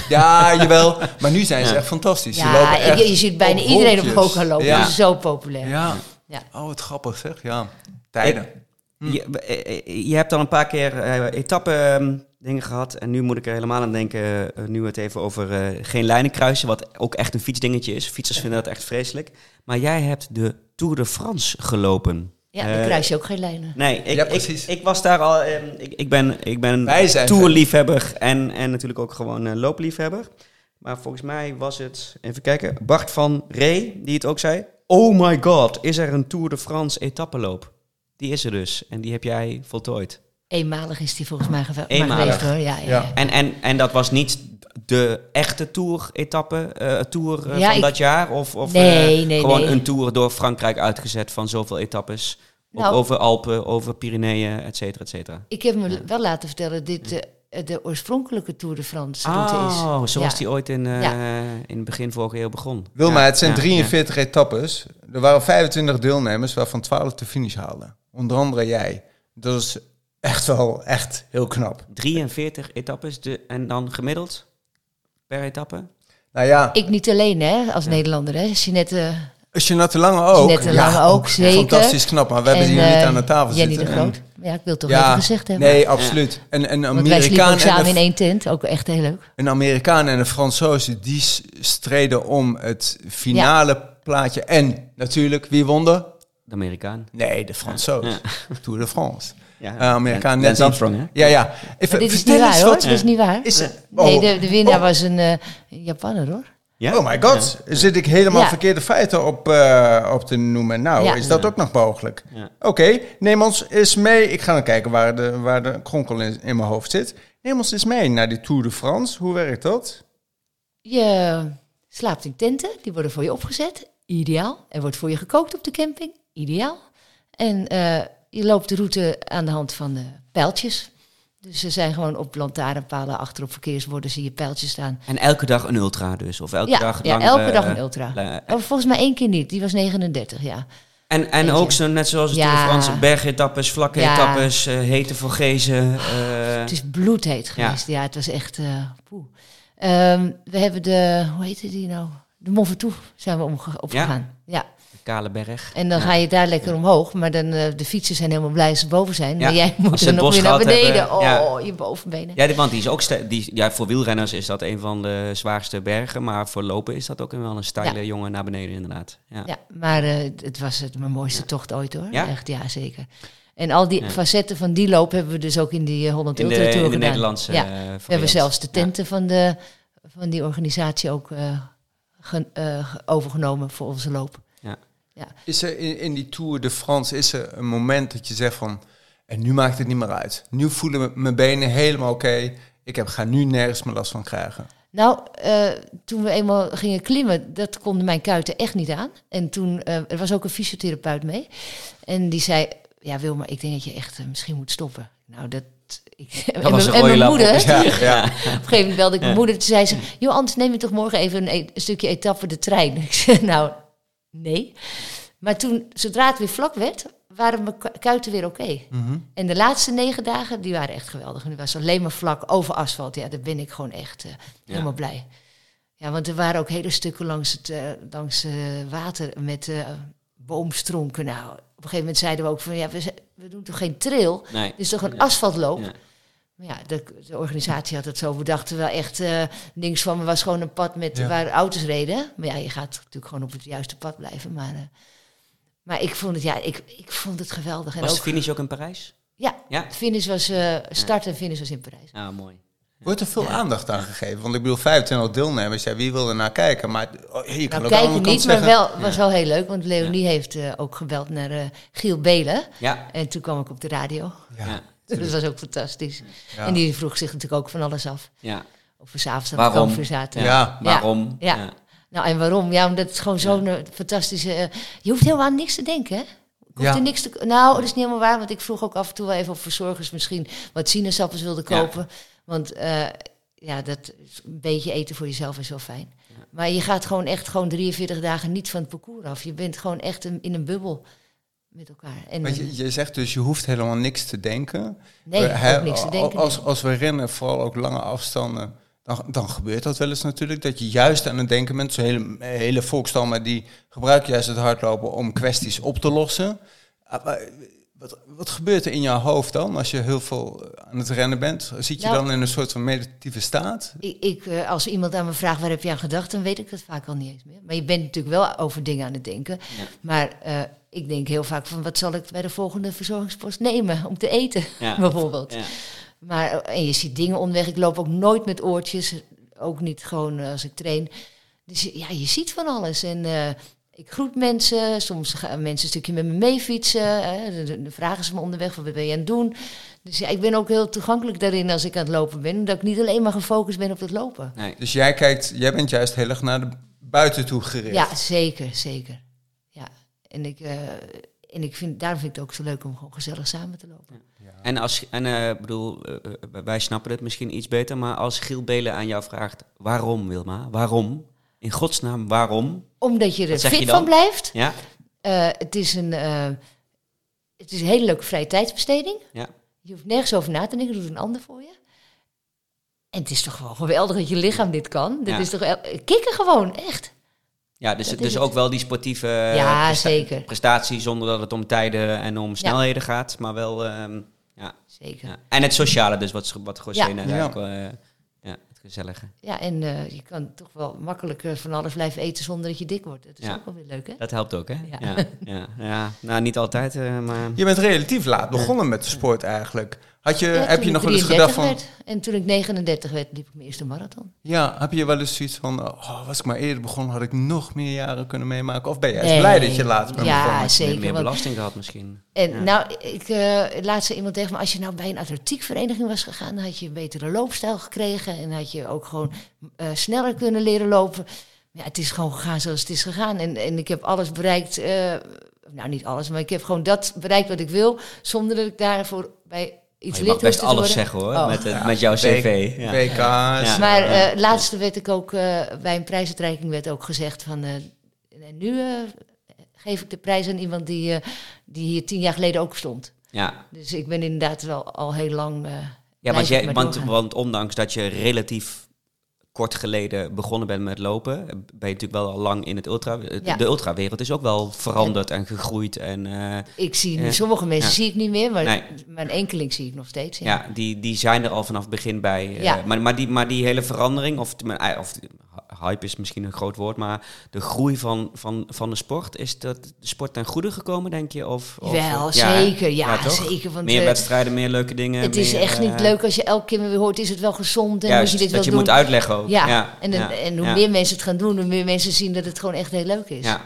Ja, jawel. Maar nu zijn ze Ja. echt fantastisch. Ze Ja, lopen echt je, je ziet bijna op iedereen op. Hoka lopen. Dat is zo populair. ja. Ja. Oh, wat grappig zeg. Ja. Tijden. Je, je hebt al een paar keer eh etappe ehm, dingen gehad. En nu moet ik er helemaal aan denken, eh, nu het even over eh, geen lijnen kruisen, wat ook echt een fietsdingetje is. Fietsers vinden dat echt vreselijk. Maar jij hebt de Tour de France gelopen. Ja, Eh, dan kruis je ook geen lijnen. Nee, ik, Ja, ik, precies. ik was daar al. ehm, ik, ik ben, ik ben zijn tourliefhebber en, en natuurlijk ook gewoon eh, loopliefhebber. Maar volgens mij was het, even kijken, Bart van Ree die het ook zei. Oh my god, is er een Tour de France etappeloop? Die is er dus en die heb jij voltooid. Eenmalig is die volgens mij geve- Eenmalig. maar geweest hoor. Ja, ja, Ja. ja. En, en, en dat was niet de echte Tour-etappe, eh Tour eh, Ja, van ik- dat jaar? Of, of Nee, eh, nee, gewoon nee. een Tour door Frankrijk uitgezet van zoveel etappes? Nou- over Alpen, over Pyreneeën, et cetera, et cetera. Ik heb me wel laten vertellen dat dit eh, de oorspronkelijke Tour de France route is. Oh, zoals Ja. die ooit in, eh, Ja. in het begin vorige eeuw begon. Wilma, Ja, het zijn ja, 43 etappes. Er waren 25 deelnemers, waarvan 12 de finish haalden. Onder andere jij. Dat is echt wel echt heel knap. ja. 43 etappes de, en dan gemiddeld per etappe? Nou ja, Ik niet alleen hè, als Nederlander. Hè. Jeanette, eh, Jeanette Lange ook. Jeanette Lange ook, zeker. Fantastisch knap, maar we hebben en, ze hier niet eh, aan de tafel Jenny zitten. de En- Groot. Ja, ik wil het toch ja, even gezegd hebben. nee, absoluut. En een Want wij sliepen Amerikaan, ook samen en in een, één tent. Ook echt heel leuk. een Amerikaan en een Fransoze, die streden om het finale plaatje. En natuurlijk, wie won er? De Amerikaan. Nee, de Fransoos. Ja. Tour de France. Ja. Amerikaan En- net. Armstrong, hè? Ja, ja. Even, dit is niet waar hoor. Dit is niet waar. Is er, Nee, oh, de, de winnaar oh. was een eh, Japanner hoor. Ja? Oh my god, zit ik helemaal Ja. verkeerde feiten op, eh, op te noemen? Nou, Ja. is dat ook nog mogelijk? Ja. Oké, neem ons eens mee. Ik ga dan kijken waar de, waar de kronkel in, in mijn hoofd zit. Neem ons eens mee naar die Tour de France. Hoe werkt dat? Je slaapt in tenten, die worden voor je opgezet. Ideaal. Er wordt voor je gekookt op de camping. Ideaal. En eh, je loopt de route aan de hand van de pijltjes. Dus ze zijn gewoon op lantaarnpalen achter op verkeersborden zie je pijltjes staan. En elke dag een ultra dus? Of elke ja, dag ja elke dag een ultra. Oh, volgens mij één keer niet. Die was 39, ja. En, en ook zo, net zoals de Ja. De France, bergetappes, vlakke Ja. etappes, eh, hete Vorgezen. eh, Het is bloedheet Ja. geweest. Ja, het was echt... eh poeh. Ehm, we hebben de... Hoe heette die nou? De Mont Ventoux zijn we opgegaan. Ja. Kale Berg. En dan Ja. ga je daar lekker omhoog. Maar dan, eh, de fietsers zijn helemaal blij als ze boven zijn. Ja, Maar jij moet ze er het nog weer naar beneden. hebben, ja. Oh, je bovenbenen. Ja, die- want die is ook die, ja, voor wielrenners is dat een van de zwaarste bergen. Maar voor lopen is dat ook wel een steile jongen naar beneden inderdaad. Ja. Ja, maar eh, het was het mijn mooiste tocht ooit hoor. Ja? Echt, ja, zeker. En al die Ja. facetten van die loop hebben we dus ook in die eh, Holland In, de, Ultra Tour in de gedaan. Nederlandse Ja. We hebben zelfs de Ja. tenten van, de, van die organisatie ook gen- ge- overgenomen voor onze loop. Is er in, in die Tour de France is er een moment dat je zegt van... En nu maakt het niet meer uit. Nu voelen mijn benen helemaal oké. Ik heb, ga nu nergens meer last van krijgen. Nou, eh, toen we eenmaal gingen klimmen, dat konden mijn kuiten echt niet aan. En toen, eh, er was ook een fysiotherapeut mee. En die zei, ja Wilma, ik denk dat je echt eh, misschien moet stoppen. Nou, dat... Ik, en was mijn- een en rode mijn lap moeder, op. Ja, ja. op een gegeven moment belde ik mijn moeder. Toen zei ze, joh, anders neem je toch morgen even een, e- een stukje etappe de trein. Ik zei, nou, nee. Maar toen, zodra het weer vlak werd, waren mijn ku- kuiten weer oké. Mhm. En de laatste negen dagen, die waren echt geweldig. En die was alleen maar vlak over asfalt. Ja, daar ben ik gewoon echt eh, helemaal blij. Ja, want er waren ook hele stukken langs het eh, langs, eh, water met boomstronken. Nou, op een gegeven moment zeiden we ook van, ja, we, we doen toch geen trail? Nee. Is toch een asfaltloop? Ja. Maar ja, de, de organisatie had het zo bedacht. Terwijl echt eh, links van me was gewoon een pad met, Ja. waar auto's reden. Maar ja, je gaat natuurlijk gewoon op het juiste pad blijven. Maar, eh, maar ik vond het, ja, ik, ik vond het geweldig. En Was de finish ook in Parijs? ja, Ja? de finish was, eh, start en finish was in Parijs. Ah, mooi. Wordt er veel aandacht aan gegeven? Want ik bedoel, 25 deelnemers, ja, wie wil er naar kijken? Maar oh, je kan Nou, ook aan de kijken niet, maar wel was wel heel leuk. Want Leonie heeft eh, ook gebeld naar eh, Giel Belen. Ja. En toen kwam ik op de radio. Ja. Dus dat was ook fantastisch. Ja. En die vroeg zich natuurlijk ook van alles af. Ja. Of we s'avonds aan Waarom? zaten. Ja. Waarom? Ja. Nou, en waarom? Ja, omdat het gewoon zo'n eh, fantastische... eh, je hoeft helemaal aan niks te denken, hè? Ja. er niks te... Nou, dat is niet helemaal waar, want ik vroeg ook af en toe wel even of verzorgers misschien wat sinaasappels wilden Ja. kopen. Want eh, ja, dat is een beetje eten voor jezelf is wel fijn. Maar je gaat gewoon echt gewoon 43 dagen niet van het parcours af. Je bent gewoon echt een- in een bubbel met elkaar. En, Want je, je zegt dus, je hoeft helemaal niks te denken. nee, We- niks te denken. Als, als we rennen, vooral ook lange afstanden, dan, dan gebeurt dat wel eens natuurlijk. Dat je juist aan het denken bent. Zo'n hele, hele volkstammen die gebruiken juist het hardlopen om kwesties op te lossen. Wat, wat gebeurt er in jouw hoofd dan als je heel veel aan het rennen bent? Zit je Nou- dan in een soort van meditatieve staat? Ik, ik, eh, als iemand aan me vraagt waar heb je aan gedacht, dan weet ik het vaak al niet eens meer. Maar je bent natuurlijk wel over dingen aan het denken. Ja. Maar eh, ik denk heel vaak van wat zal ik bij de volgende verzorgingspost nemen om te eten, Ja. bijvoorbeeld. Ja. Maar eh, en je ziet dingen onderweg. Ik loop ook nooit met oortjes, ook niet gewoon eh, als ik train. Dus ja, je ziet van alles. En eh, ik groet mensen. Soms gaan mensen een stukje met me meefietsen. hè. Dan- Dan vragen ze me onderweg, wat ben je aan het doen? Dus ja, ik ben ook heel toegankelijk daarin als ik aan het lopen ben. Dat ik niet alleen maar gefocust ben op het lopen. Nee. Dus jij kijkt, jij bent juist heel erg naar de buiten toe gericht. Ja, zeker, zeker. Ja, en ik, eh, en ik vind, daarom vind ik het ook zo leuk om gewoon gezellig samen te lopen. En als, en eh, ik bedoel, eh, wij snappen het misschien iets beter, maar als Giel Belen aan jou vraagt, waarom Wilma? Waarom? In godsnaam, waarom? Omdat je er je fit van blijft. Ja? Eh, het, is een, eh, het is een hele leuke vrije tijdsbesteding. Ja. Je hoeft nergens over na te denken, doet een ander voor je. En het is toch gewoon geweldig dat je lichaam dit kan. Ja. is toch kicken gewoon, echt. Ja, dus, Dat dus ook wel die sportieve Ja, presta- zeker. prestatie zonder dat het om tijden en om snelheden gaat, maar wel... ehm, ja, Zeker. ja. En het sociale dus, wat, wat José Ja. net Ja. eigenlijk, eh, ja, gezellige. Ja, en eh, je kan toch wel makkelijker van alles blijven eten zonder dat je dik wordt. Dat is Ja. ook wel weer leuk, hè? Dat helpt ook, hè? Ja. Ja, ja, ja. Nou, niet altijd, eh, maar... Je bent relatief laat begonnen met de sport eigenlijk. Had je, Ja, heb je nog wel eens 33 gedacht van... werd. En toen ik 39 werd, liep ik mijn eerste marathon. Ja, heb je wel eens zoiets van... Oh, was ik maar eerder begonnen, had ik nog meer jaren kunnen meemaken? Of ben je Nee. blij dat je laat bent Ja, begonnen? zeker. meer, belasting gehad misschien. En Ja. nou, ik eh laatst zei iemand tegen me, als je nou bij een atletiekvereniging was gegaan, dan had je een betere loopstijl gekregen en had je ook gewoon eh, sneller kunnen leren lopen. Ja, het is gewoon gegaan zoals het is gegaan. En, en ik heb alles bereikt, eh, nou niet alles, maar ik heb gewoon dat bereikt wat ik wil, zonder dat ik daarvoor bij iets Maar je lid mag best alles worden. zeggen hoor, Oh. met, het, met jouw cv. Ja. WK's. Ja. Maar eh, laatste werd ik ook eh, bij een prijsuitreiking werd ook gezegd van eh, en nu eh, geef ik de prijs aan iemand die, eh, die hier tien jaar geleden ook stond. ja. Dus ik ben inderdaad wel al heel lang. eh Ja, want, ik jij, want, want ondanks dat je relatief kort geleden begonnen bent met lopen, ben je natuurlijk wel al lang in het ultra. Ja. De ultrawereld is ook wel veranderd en gegroeid. En eh, ik zie nu, sommige mensen Ja. zie ik niet meer, maar, Nee. een enkeling zie ik nog steeds. Ja. ja, die, die zijn er al vanaf het begin bij. eh, Ja. maar, maar, die, maar die hele verandering, of, of hype is misschien een groot woord, maar de groei van, van, van de sport, is dat de sport ten goede gekomen, denk je? Of, of, Wel, ja, hè? zeker. Ja, zeker. Want, meer eh, wedstrijden, meer leuke dingen. het is echt niet eh, leuk als je elke keer weer hoort, is het wel gezond en Juist, moet je dit dat wel je doen. moet uitleggen ook. ja. en, en hoe meer mensen het gaan doen, hoe meer mensen zien dat het gewoon echt heel leuk is. Ja,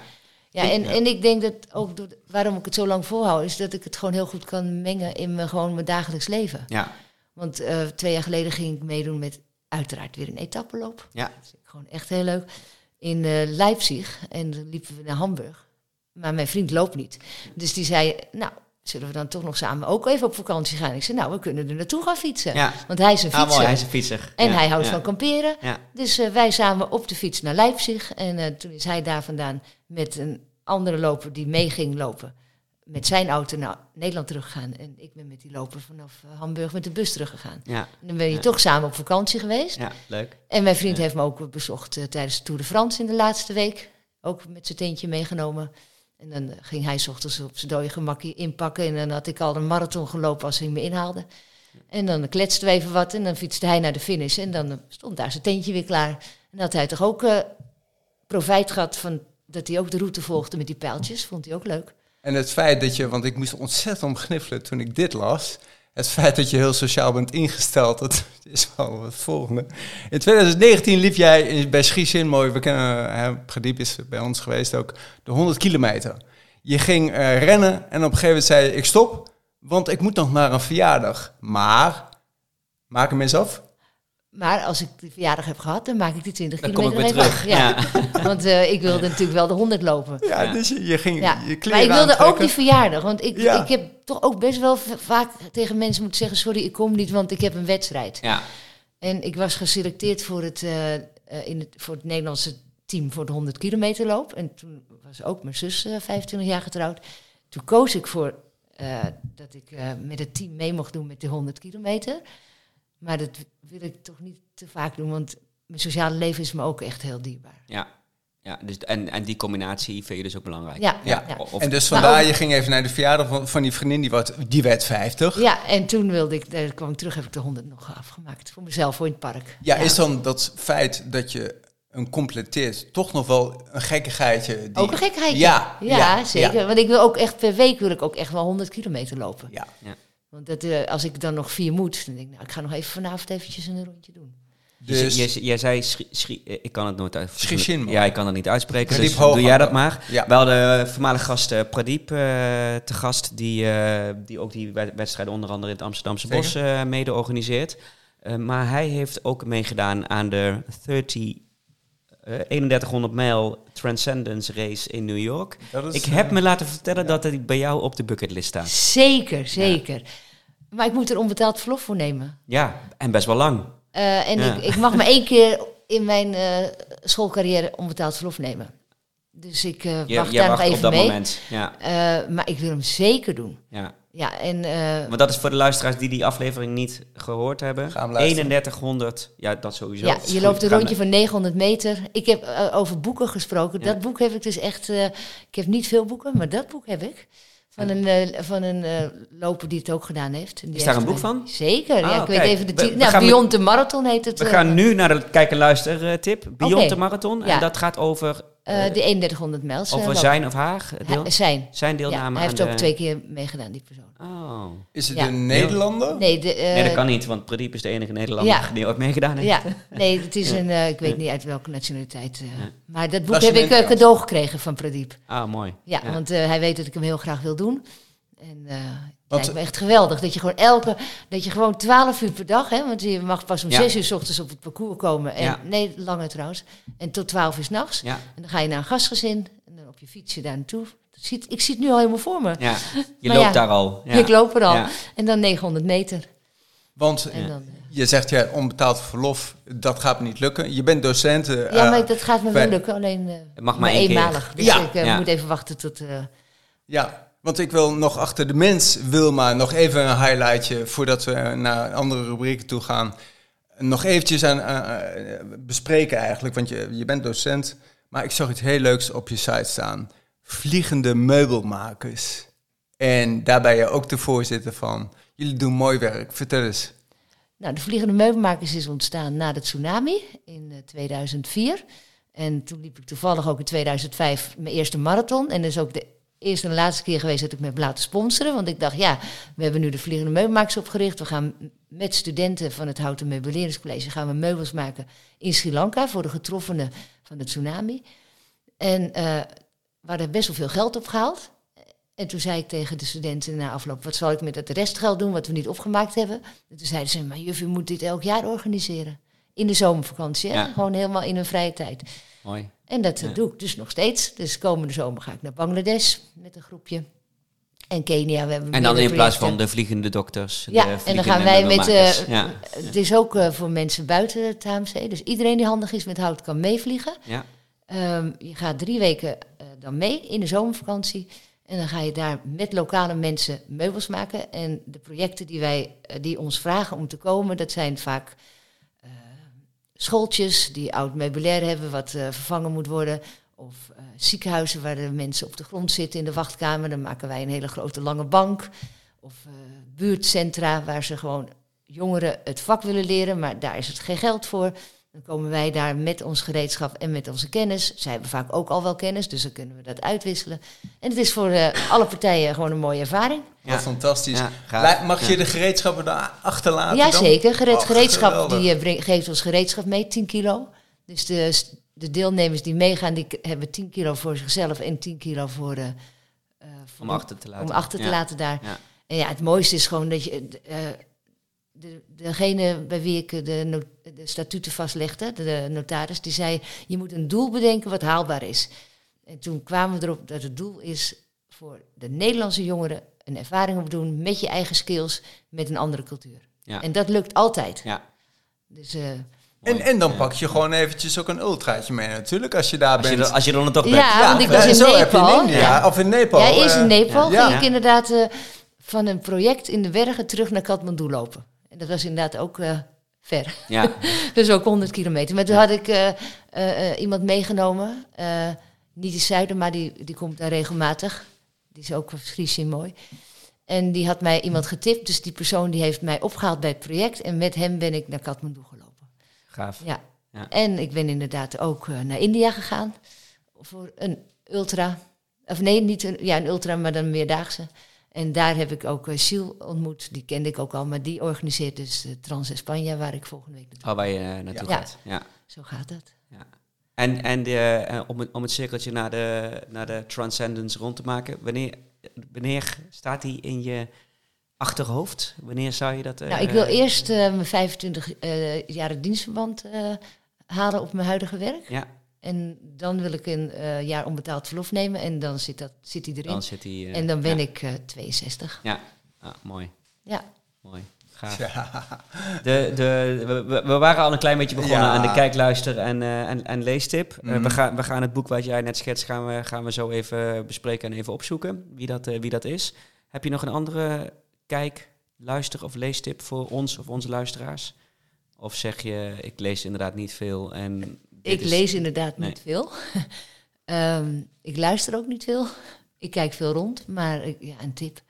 Ja, en, en ik denk dat ook door, waarom ik het zo lang volhoud, is dat ik het gewoon heel goed kan mengen in mijn, gewoon mijn dagelijks leven. ja, Want eh, twee jaar geleden ging ik meedoen met uiteraard weer een etappeloop. ja. Gewoon echt heel leuk. In eh, Leipzig. En dan liepen we naar Hamburg. Maar mijn vriend loopt niet. Dus die zei, nou, zullen we dan toch nog samen ook even op vakantie gaan? Ik zei, nou, we kunnen er naartoe gaan fietsen. Ja. Want hij is een Ah, fietser. mooi, hij is een fietser. En Ja, hij houdt ja. van kamperen. Ja. Dus eh, wij samen op de fiets naar Leipzig. En eh, toen is hij daar vandaan met een andere loper die mee ging lopen. Met zijn auto naar Nederland teruggegaan. En ik ben met die loper vanaf eh, Hamburg met de bus teruggegaan. Ja, En dan ben je Ja. toch samen op vakantie geweest. ja, leuk. En mijn vriend heeft me ook bezocht eh, tijdens de Tour de France in de laatste week. Ook met zijn tentje meegenomen. En dan eh, ging hij 's ochtends op zijn dode gemakje inpakken. En dan had ik al een marathon gelopen als hij me inhaalde. En dan kletsten we even wat en dan fietste hij naar de finish. En dan stond daar zijn tentje weer klaar. En dan had hij toch ook profijt gehad van dat hij ook de route volgde met die pijltjes. Vond hij ook leuk. En het feit dat je, want ik moest ontzettend om gniffelen toen ik dit las. Het feit dat je heel sociaal bent ingesteld, dat is wel het volgende. In 2019 liep jij bij Schiesin, mooi, we kennen, hè, Gediep is bij ons geweest ook, de 100 kilometer. Je ging eh, rennen en op een gegeven moment zei je, ik stop, Want ik moet nog naar een verjaardag. Maar, maak hem eens af. Maar als ik de verjaardag heb gehad, dan maak ik die 20 Dan kom ik kilometer weer even terug. Ja. Want eh, ik wilde natuurlijk wel de 100 lopen. Ja, Ja. dus je, je ging Ja. je Maar ik wilde ook die verjaardag. Want ik, Ja. ik heb toch ook best wel vaak tegen mensen moeten zeggen... sorry, ik kom niet, want ik heb een wedstrijd. Ja, En ik was geselecteerd voor het, eh, eh, in het, voor het Nederlandse team voor de 100 kilometer loop. En toen was ook mijn zus eh, 25 jaar getrouwd. Toen koos ik voor eh, dat ik eh, met het team mee mocht doen met de 100 kilometer. Maar dat wil ik toch niet te vaak doen, want mijn sociale leven is me ook echt heel dierbaar. ja. ja dus, en, en die combinatie vind je dus ook belangrijk. Ja, Ja. ja. Of- en dus vandaar, ook- je ging even naar de verjaardag van, van die vriendin, die, wat, die werd 50. Ja, en toen wilde ik, daar kwam ik terug, heb ik de 100 nog afgemaakt. Voor mezelf, voor in het park. Ja, is dan dat feit dat je een completeert toch nog wel een gekkigheidje? Die... Ook een gekheid. Ja, ja, ja, zeker. ja. Want ik wil ook echt per week wil ik ook echt wel 100 kilometer lopen. Ja. Want dat, eh, als ik dan nog vier moet, dan denk ik, nou, ik ga nog even vanavond eventjes een rondje doen. Dus, Je, je, jij zei, schri, schri- eh, ik kan het nooit uit. Schrishinmo. Ja, ik kan het niet uitspreken. Pradeep dus doe jij dat maar. Ja. We hadden voormalig gast eh, Pradeep eh, te gast, die, eh, die ook die wed- wedstrijden onder andere in het Amsterdamse Zeker. Bos eh, mede organiseert. Eh, maar hij heeft ook meegedaan aan de 30, eh 3100 mijl Transcendence Race in New York. is, Ik eh, heb me laten vertellen dat hij bij jou op de bucketlist staat. Zeker, zeker. Maar ik moet er onbetaald verlof voor nemen. Ja, en best wel lang. Eh, en Ja. ik, ik mag maar één keer in mijn eh, schoolcarrière onbetaald verlof nemen. Dus ik eh, Je, wacht je daar nog wacht even op dat mee. moment. Ja, Eh, maar ik wil hem zeker doen. ja. Ja, en eh, Maar dat is voor de luisteraars die die aflevering niet gehoord hebben. Ga hem luisteren. 3100, ja, dat sowieso. ja, je loopt een rondje van 900 meter. Ik heb eh, over boeken gesproken. Ja. Dat boek heb ik dus echt... eh, ik heb niet veel boeken, maar dat boek heb ik. Van een, eh, van een eh, loper die het ook gedaan heeft. Die Is daar een boek van? Zeker. Ah, ja, ik weet even de titel. Nou, Beyond the Marathon heet het. We gaan nu naar de kijk- en luister-tip. Beyond the Marathon. En Ja. dat gaat over, de 3100 mijls. eh, over loop. zijn of haar deel, zijn. zijn Ja, deelname hij heeft ook de... twee keer meegedaan, die persoon. Oh. Is het Ja. een Nederlander? Nee, de, eh, Nee, dat kan niet, want Pradeep is de enige Nederlander Ja. die ooit meegedaan heeft. Ja, nee, het is Ja. een, eh, ik weet niet uit welke nationaliteit. eh, Ja. Maar dat boek heb ik eh, cadeau gekregen van Pradeep. Ah, mooi. Ja, Ja. want eh, hij weet dat ik hem heel graag wil doen. En eh Want- lijkt me echt geweldig dat je gewoon elke, dat je gewoon 12 uur per dag, hè, want je mag pas om Ja. 6 uur s ochtends op het parcours komen. En, Ja. Nee, langer trouwens. En tot 12 uur s'nachts. Ja, En dan ga je naar een gastgezin en dan op je fietsje daar naartoe. Dat ziet, ik zie het nu al helemaal voor me. ja. je Maar loopt ja, daar al. Ja. Ik loop er al. Ja. En dan 900 meter. Want dan, eh, je zegt, ja, onbetaald verlof, dat gaat me niet lukken. Je bent docent. eh, ja, eh, maar dat gaat me wel lukken. Alleen eh, Het mag maar één keer. eenmalig. Dus Ja. ik eh, Ja. moet even wachten tot... eh, Ja, want ik wil nog achter de mens, Wilma, nog even een highlightje voordat we naar andere rubrieken toe gaan. Nog eventjes aan, eh, eh, bespreken eigenlijk, want je, je bent docent. Maar ik zag iets heel leuks op je site staan. Vliegende meubelmakers. En daar ben je ook de voorzitter van. Jullie doen mooi werk. Vertel eens. Nou, de Vliegende Meubelmakers is ontstaan na de tsunami in eh, 2004. En toen liep ik toevallig ook in 2005 mijn eerste marathon. En is ook de eerste en laatste keer geweest dat ik me heb laten sponsoren. Want ik dacht, ja, we hebben nu de Vliegende Meubelmakers opgericht. We gaan met studenten van het Houten Meubeleringscollege gaan we meubels maken in Sri Lanka voor de getroffenen van de tsunami. En eh we hadden best wel veel geld opgehaald. En toen zei ik tegen de studenten na afloop, wat zal ik met het restgeld doen wat we niet opgemaakt hebben? En toen zeiden ze, maar juf, u moet dit elk jaar organiseren. In de zomervakantie, hè? Ja. gewoon helemaal in hun vrije tijd. Mooi. En dat Ja. doe ik dus nog steeds. Dus komende zomer ga ik naar Bangladesh met een groepje. En Kenia, we hebben En dan in plaats van de vliegende dokters. de Ja, en dan gaan wij met... eh, ja. Het is ook eh, voor mensen buiten het HMC. Dus iedereen die handig is met hout kan meevliegen. Ja. Ehm, je gaat drie weken eh, dan mee in de zomervakantie. En dan ga je daar met lokale mensen meubels maken. En de projecten die, wij, eh, die ons vragen om te komen, dat zijn vaak eh, schooltjes die oud meubilair hebben, wat eh, vervangen moet worden. Of eh, ziekenhuizen waar de mensen op de grond zitten in de wachtkamer. Dan maken wij een hele grote lange bank. Of eh, buurtcentra waar ze gewoon jongeren het vak willen leren, maar daar is het geen geld voor. Dan komen wij daar met ons gereedschap en met onze kennis. Zij hebben vaak ook al wel kennis, dus dan kunnen we dat uitwisselen. En het is voor alle partijen gewoon een mooie ervaring. Wat Ja. fantastisch. Mag je Ja. de gereedschappen daar achterlaten ja, dan? zeker. Gereed, Oh, gereedschap geweldig. die eh, geeft ons gereedschap mee, 10 kilo. Dus de, de deelnemers die meegaan, die hebben 10 kilo voor zichzelf en 10 kilo voor, eh, eh, voor Om achter te laten. om achter te Ja. laten daar. Ja. En ja, het mooiste is gewoon dat je... eh, de, degene bij wie ik de, no- de statuten vastlegde, de notaris, die zei... je moet een doel bedenken wat haalbaar is. En toen kwamen we erop dat het doel is voor de Nederlandse jongeren... een ervaring opdoen met je eigen skills, met een andere cultuur. Ja. En dat lukt altijd. Ja. Dus eh, En, en dan pak je gewoon eventjes ook een ultraatje mee natuurlijk, als je daar Als je, bent. als je dan toch bent. Ja, want ik was in zo heb je Nepal. India, Ja. Of in Nepal. ja, eerst in eh, Nepal ja. ging ik inderdaad eh, van een project in de bergen terug naar Kathmandu lopen. En dat was inderdaad ook eh, ver. Ja. dus ook 100 kilometer. Maar toen had ik eh, eh, eh, iemand meegenomen. eh, niet in Zuiden, maar die, die komt daar regelmatig. Die is ook Fries mooi. En die had mij iemand getipt. Dus die persoon die heeft mij opgehaald bij het project. En met hem ben ik naar Kathmandu gelopen. Gaaf. Ja. Ja. En ik ben inderdaad ook eh, naar India gegaan. Voor een ultra. Of nee, niet een, ja, een ultra, maar dan een meerdaagse. En daar heb ik ook uh, Siel ontmoet. Die kende ik ook al. Maar die organiseert dus de Trans Espanja, waar ik volgende week naartoe Oh, waar je eh, naartoe Ja. gaat. Ja. Zo gaat dat. Ja. En, en de, eh, om, het, om het cirkeltje naar de, naar de Transcendence rond te maken, wanneer, wanneer staat die in je achterhoofd? Wanneer zou je dat... eh, nou, ik wil eerst eh, mijn 25 eh jaren dienstverband eh, halen op mijn huidige werk. Ja, En dan wil ik een eh, jaar onbetaald verlof nemen. En dan zit, dat, zit die erin. dan zit die... eh, en dan ben ja. ik eh 62. Ja, ah, mooi. Ja. Mooi. Gaaf. Ja. De, de, we- we, waren al een klein beetje begonnen Ja. aan de kijk, luister en, eh, en, en leestip. Eh, Mhm. we, gaan, we gaan het boek wat jij net schetst, gaan we, gaan we zo even bespreken en even opzoeken wie dat, eh, wie dat is. Heb je nog een andere kijk, luister of leestip voor ons of onze luisteraars? Of zeg je, ik lees inderdaad niet veel en... Ik is- lees inderdaad Nee. niet veel. Ehm, ik luister ook niet veel. Ik kijk veel rond, maar ik, ja, een tip.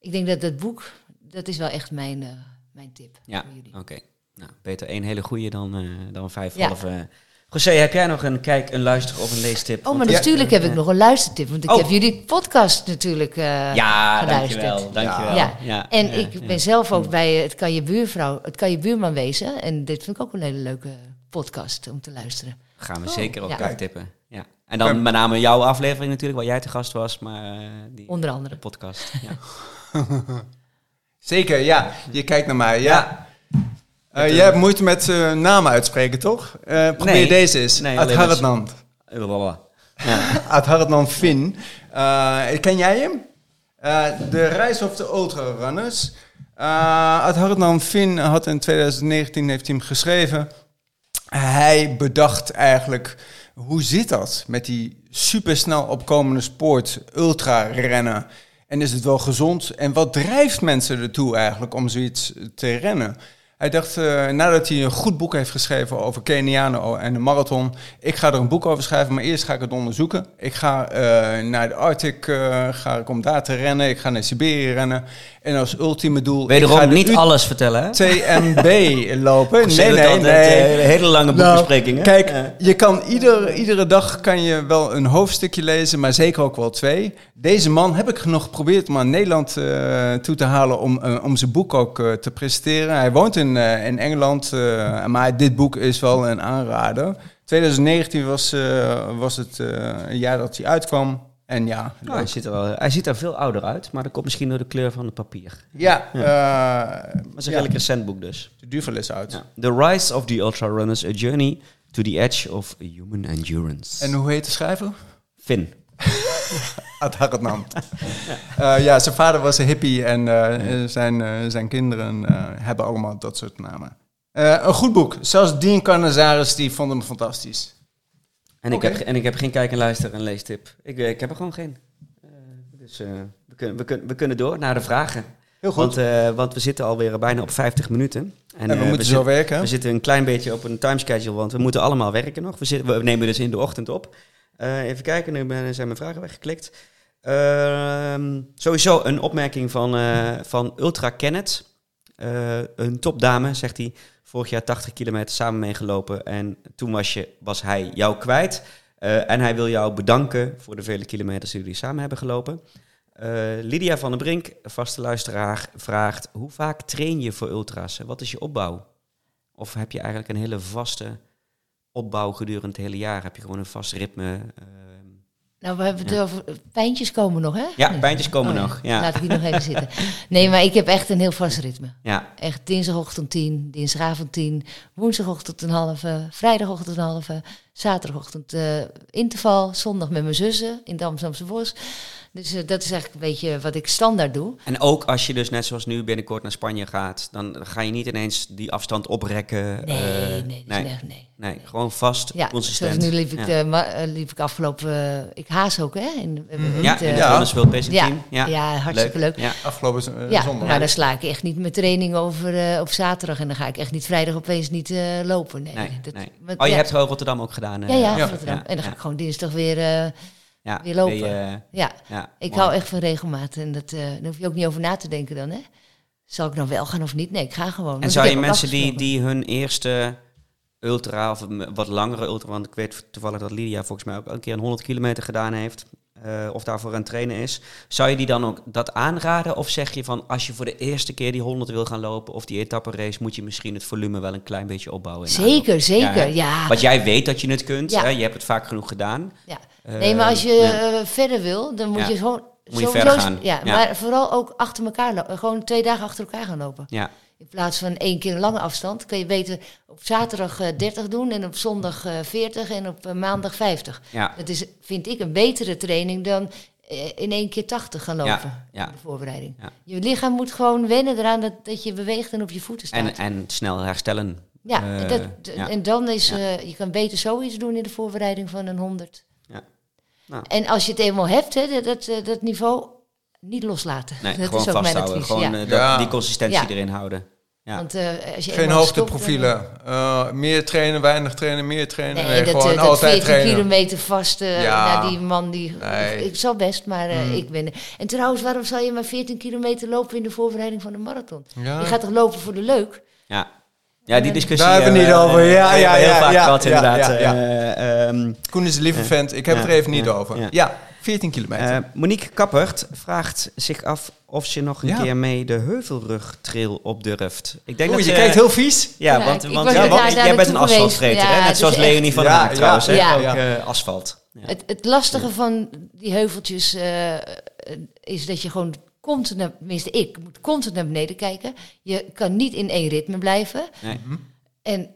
Ik denk dat dat boek, dat is wel echt mijn, eh, mijn tip Ja, voor jullie. oké. Nou, beter één hele goede dan, eh, dan vijf Ja. halve. José, heb jij nog een kijk, een luister of een leestip? Oh, maar Want- natuurlijk heb ik nog een luistertip, want ik Oh. heb jullie podcast natuurlijk eh, Ja, geluisterd. dankjewel. dankjewel. Ja. Ja, En ja, ik ja. ben zelf ook bij Het Kan Je Buurvrouw, Het Kan Je Buurman Wezen. En dit vind ik ook een hele leuke podcast om te luisteren. Gaan we Oh, zeker ook ja. even tippen. Ja. En dan met name jouw aflevering natuurlijk, waar jij te gast was, maar eh, die Onder de andere. podcast. Ja. Zeker, ja. Je kijkt naar mij, ja. Eh, jij hebt moeite met eh, namen uitspreken, toch? Eh, probeer Nee. deze eens. Nee, Ad alleen met- Hartnand. Blablabla. Ja. Ad Hartnand Finn. Eh, ken jij hem? Eh, de Reis of de Ultra Runners. Eh Ad Hartnand Finn had in 2019 heeft hij hem geschreven. Hij bedacht eigenlijk, hoe zit dat met die supersnel opkomende sport, ultra-rennen? En is het wel gezond? En wat drijft mensen ertoe eigenlijk om zoiets te rennen? Hij dacht, eh, nadat hij een goed boek heeft geschreven over Kenianen en de marathon, ik ga er een boek over schrijven, maar eerst ga ik het onderzoeken. Ik ga eh, naar de Arctic, eh, ga ik om daar te rennen. Ik ga naar Siberië rennen. En als ultieme doel... Wederom de niet U- alles vertellen. hè? TMB lopen. Nee, nee, altijd, nee. eh, hele lange Nou, boekbesprekingen. Kijk, Ja. je kan ieder, iedere dag kan je wel een hoofdstukje lezen, maar zeker ook wel twee. Deze man heb ik nog geprobeerd om aan Nederland eh, toe te halen om, eh, om zijn boek ook eh, te presenteren. Hij woont in, eh, in Engeland, eh, maar dit boek is wel een aanrader. 2019 was, eh, was het eh, een jaar dat hij uitkwam. En ja, Nou, hij, ziet er wel, hij ziet er veel ouder uit, maar dat komt misschien door de kleur van het papier. ja, eh, Maar het is een redelijk recent boek dus. de duvel is uit. The Rise of the Ultra Runners, A Journey to the Edge of Human Endurance. En hoe heet de schrijver? Finn. Ad Hartnam. Eh, ja, zijn vader was een hippie en eh, zijn, eh, zijn kinderen eh, hebben allemaal dat soort namen. Eh, een goed boek. Zelfs Dean Canazares die vond hem fantastisch. En, ik heb, en ik heb geen kijk en luister en leestip. Ik, eh, ik heb er gewoon geen. Eh, dus eh, we, kunnen, we, kunnen, we kunnen door naar de vragen. Heel goed. Want, want we zitten alweer bijna op 50 minuten. en we moeten zo werken. We zitten een klein beetje op een timeschedule, want we moeten allemaal werken nog. We, we nemen dus in de ochtend op. Even kijken, nu ben- zijn mijn vragen weggeklikt. Ehm, sowieso een opmerking van, van Ultra Kenneth. Eh, een topdame, zegt hij. Vorig jaar 80 kilometer samen meegelopen. En toen was, je, was hij jou kwijt. Eh, en hij wil jou bedanken voor de vele kilometers die jullie samen hebben gelopen. Eh, Lydia van den Brink, vaste luisteraar, vraagt... Hoe vaak train je voor ultra's? Wat is je opbouw? Of heb je eigenlijk een hele vaste opbouw gedurende het hele jaar? Heb je gewoon een vast ritme? Ehm, Nou, we hebben het over pijntjes komen nog, hè? Ja, pijntjes komen Oh, nog. Ja. Laat ik die nog even zitten. Nee, maar ik heb echt een heel vast ritme. Ja. Echt dinsdagochtend 10, dinsdagavond 10, woensdagochtend een halve, vrijdagochtend een halve, zaterdagochtend eh, interval, zondag met mijn zussen in het Amsterdamse Bos. Dus eh, dat is eigenlijk een beetje wat ik standaard doe. En ook als je dus net zoals nu binnenkort naar Spanje gaat, dan ga je niet ineens die afstand oprekken. Nee, eh, nee, nee, echt- nee. nee, gewoon vast, Ja, consistent. zoals nu liep ik, ja. eh, liep ik afgelopen, ik haas ook, hè? In, hebben ja, in eh, het Ja. Rondersveld Basic ja, Team. Ja, ja, hartstikke leuk. Ja. Afgelopen uh, Ja, zondag. maar dan sla ik echt niet mijn training over eh, op zaterdag. En dan ga ik echt niet vrijdag opeens niet eh, lopen. Nee, Nee, dat- Oh, je ja, hebt gewoon Rotterdam ook gedaan. Ja, ja, Ja. Rotterdam. Ja, En dan ga ja. ik gewoon dinsdag weer... ja, weer lopen. ben je, ja, ja, ik mooi. hou echt van regelmaat. En dat, eh, daar hoef je ook niet over na te denken dan, hè? Zal ik nou wel gaan of niet? Nee, ik ga gewoon. En Want zou je mensen die, die hun eerste ultra, of een wat langere ultra, want ik weet toevallig dat Lydia volgens mij ook een keer een 100 kilometer gedaan heeft, eh, of daarvoor aan het trainen is, zou je die dan ook dat aanraden? Of zeg je van, als je voor de eerste keer die 100 wil gaan lopen, of die etappe-race, moet je misschien het volume wel een klein beetje opbouwen? Zeker, zeker, Ja. Want jij weet dat je het kunt, Ja. hè? je hebt het vaak genoeg gedaan. ja. Eh, Nee, maar als je eh, verder wil, dan moet je gewoon... Moet je verder gaan, Ja, ja. maar vooral ook achter elkaar lopen. Gewoon twee dagen achter elkaar gaan lopen. Ja, In plaats van één keer een lange afstand, kun je beter op zaterdag eh, 30 doen en op zondag eh, 40 en op eh, maandag 50. ja, Dat is, vind ik, een betere training dan in één keer 80 gaan lopen. Ja, ja. in De voorbereiding. Ja. Je lichaam moet gewoon wennen eraan dat, dat je beweegt en op je voeten staat. en, en snel herstellen. ja, Eh, dat, en dan is, je kan beter zoiets doen in de voorbereiding van een 100. Ja. Nou. En als je het eenmaal hebt, hè, dat, dat, dat niveau, niet loslaten. Nee, dat gewoon is ook mijn vasthouden. advies. Gewoon ja. eh, dat- Ja. die consistentie Ja. erin houden. Ja. Want, eh, als je Geen hoogteprofielen. Eh, meer trainen, weinig trainen, meer trainen. Nee, Nee, dat, gewoon dat altijd 14 trainen. kilometer vast. Ja. nou, die man die. Nee. Ik zal best, maar eh, ik ben. En trouwens, waarom zou je maar 14 kilometer lopen in de voorbereiding van de marathon? Ja. Je gaat toch lopen voor de leuk? Ja. Ja, die discussie Daar hebben we niet over. Ja, ja, we heel ja, vaak ja, gehad, ja, inderdaad. ja, ja. Koen is een lieve vent. Ik heb Ja, het er even niet ja, over. ja. Ja, 14 kilometer. eh, Monique Kappert vraagt zich af of ze nog een Ja. keer mee de Heuvelrugtrail op durft. Ik denk Oei, dat je kijkt heel vies. Ja, Ja, want, ik want ja, want daar- daar jij bent een asfaltvreter, Ja, hè? net zoals echt- Leonie van ja, trouwens. hè? ja. Ook Ja. eh, asfalt. Ja. Het, het lastige van die heuveltjes eh, is dat je gewoon constant, naar, tenminste ik, moet constant naar beneden kijken. Je kan niet in één ritme blijven. Nee. En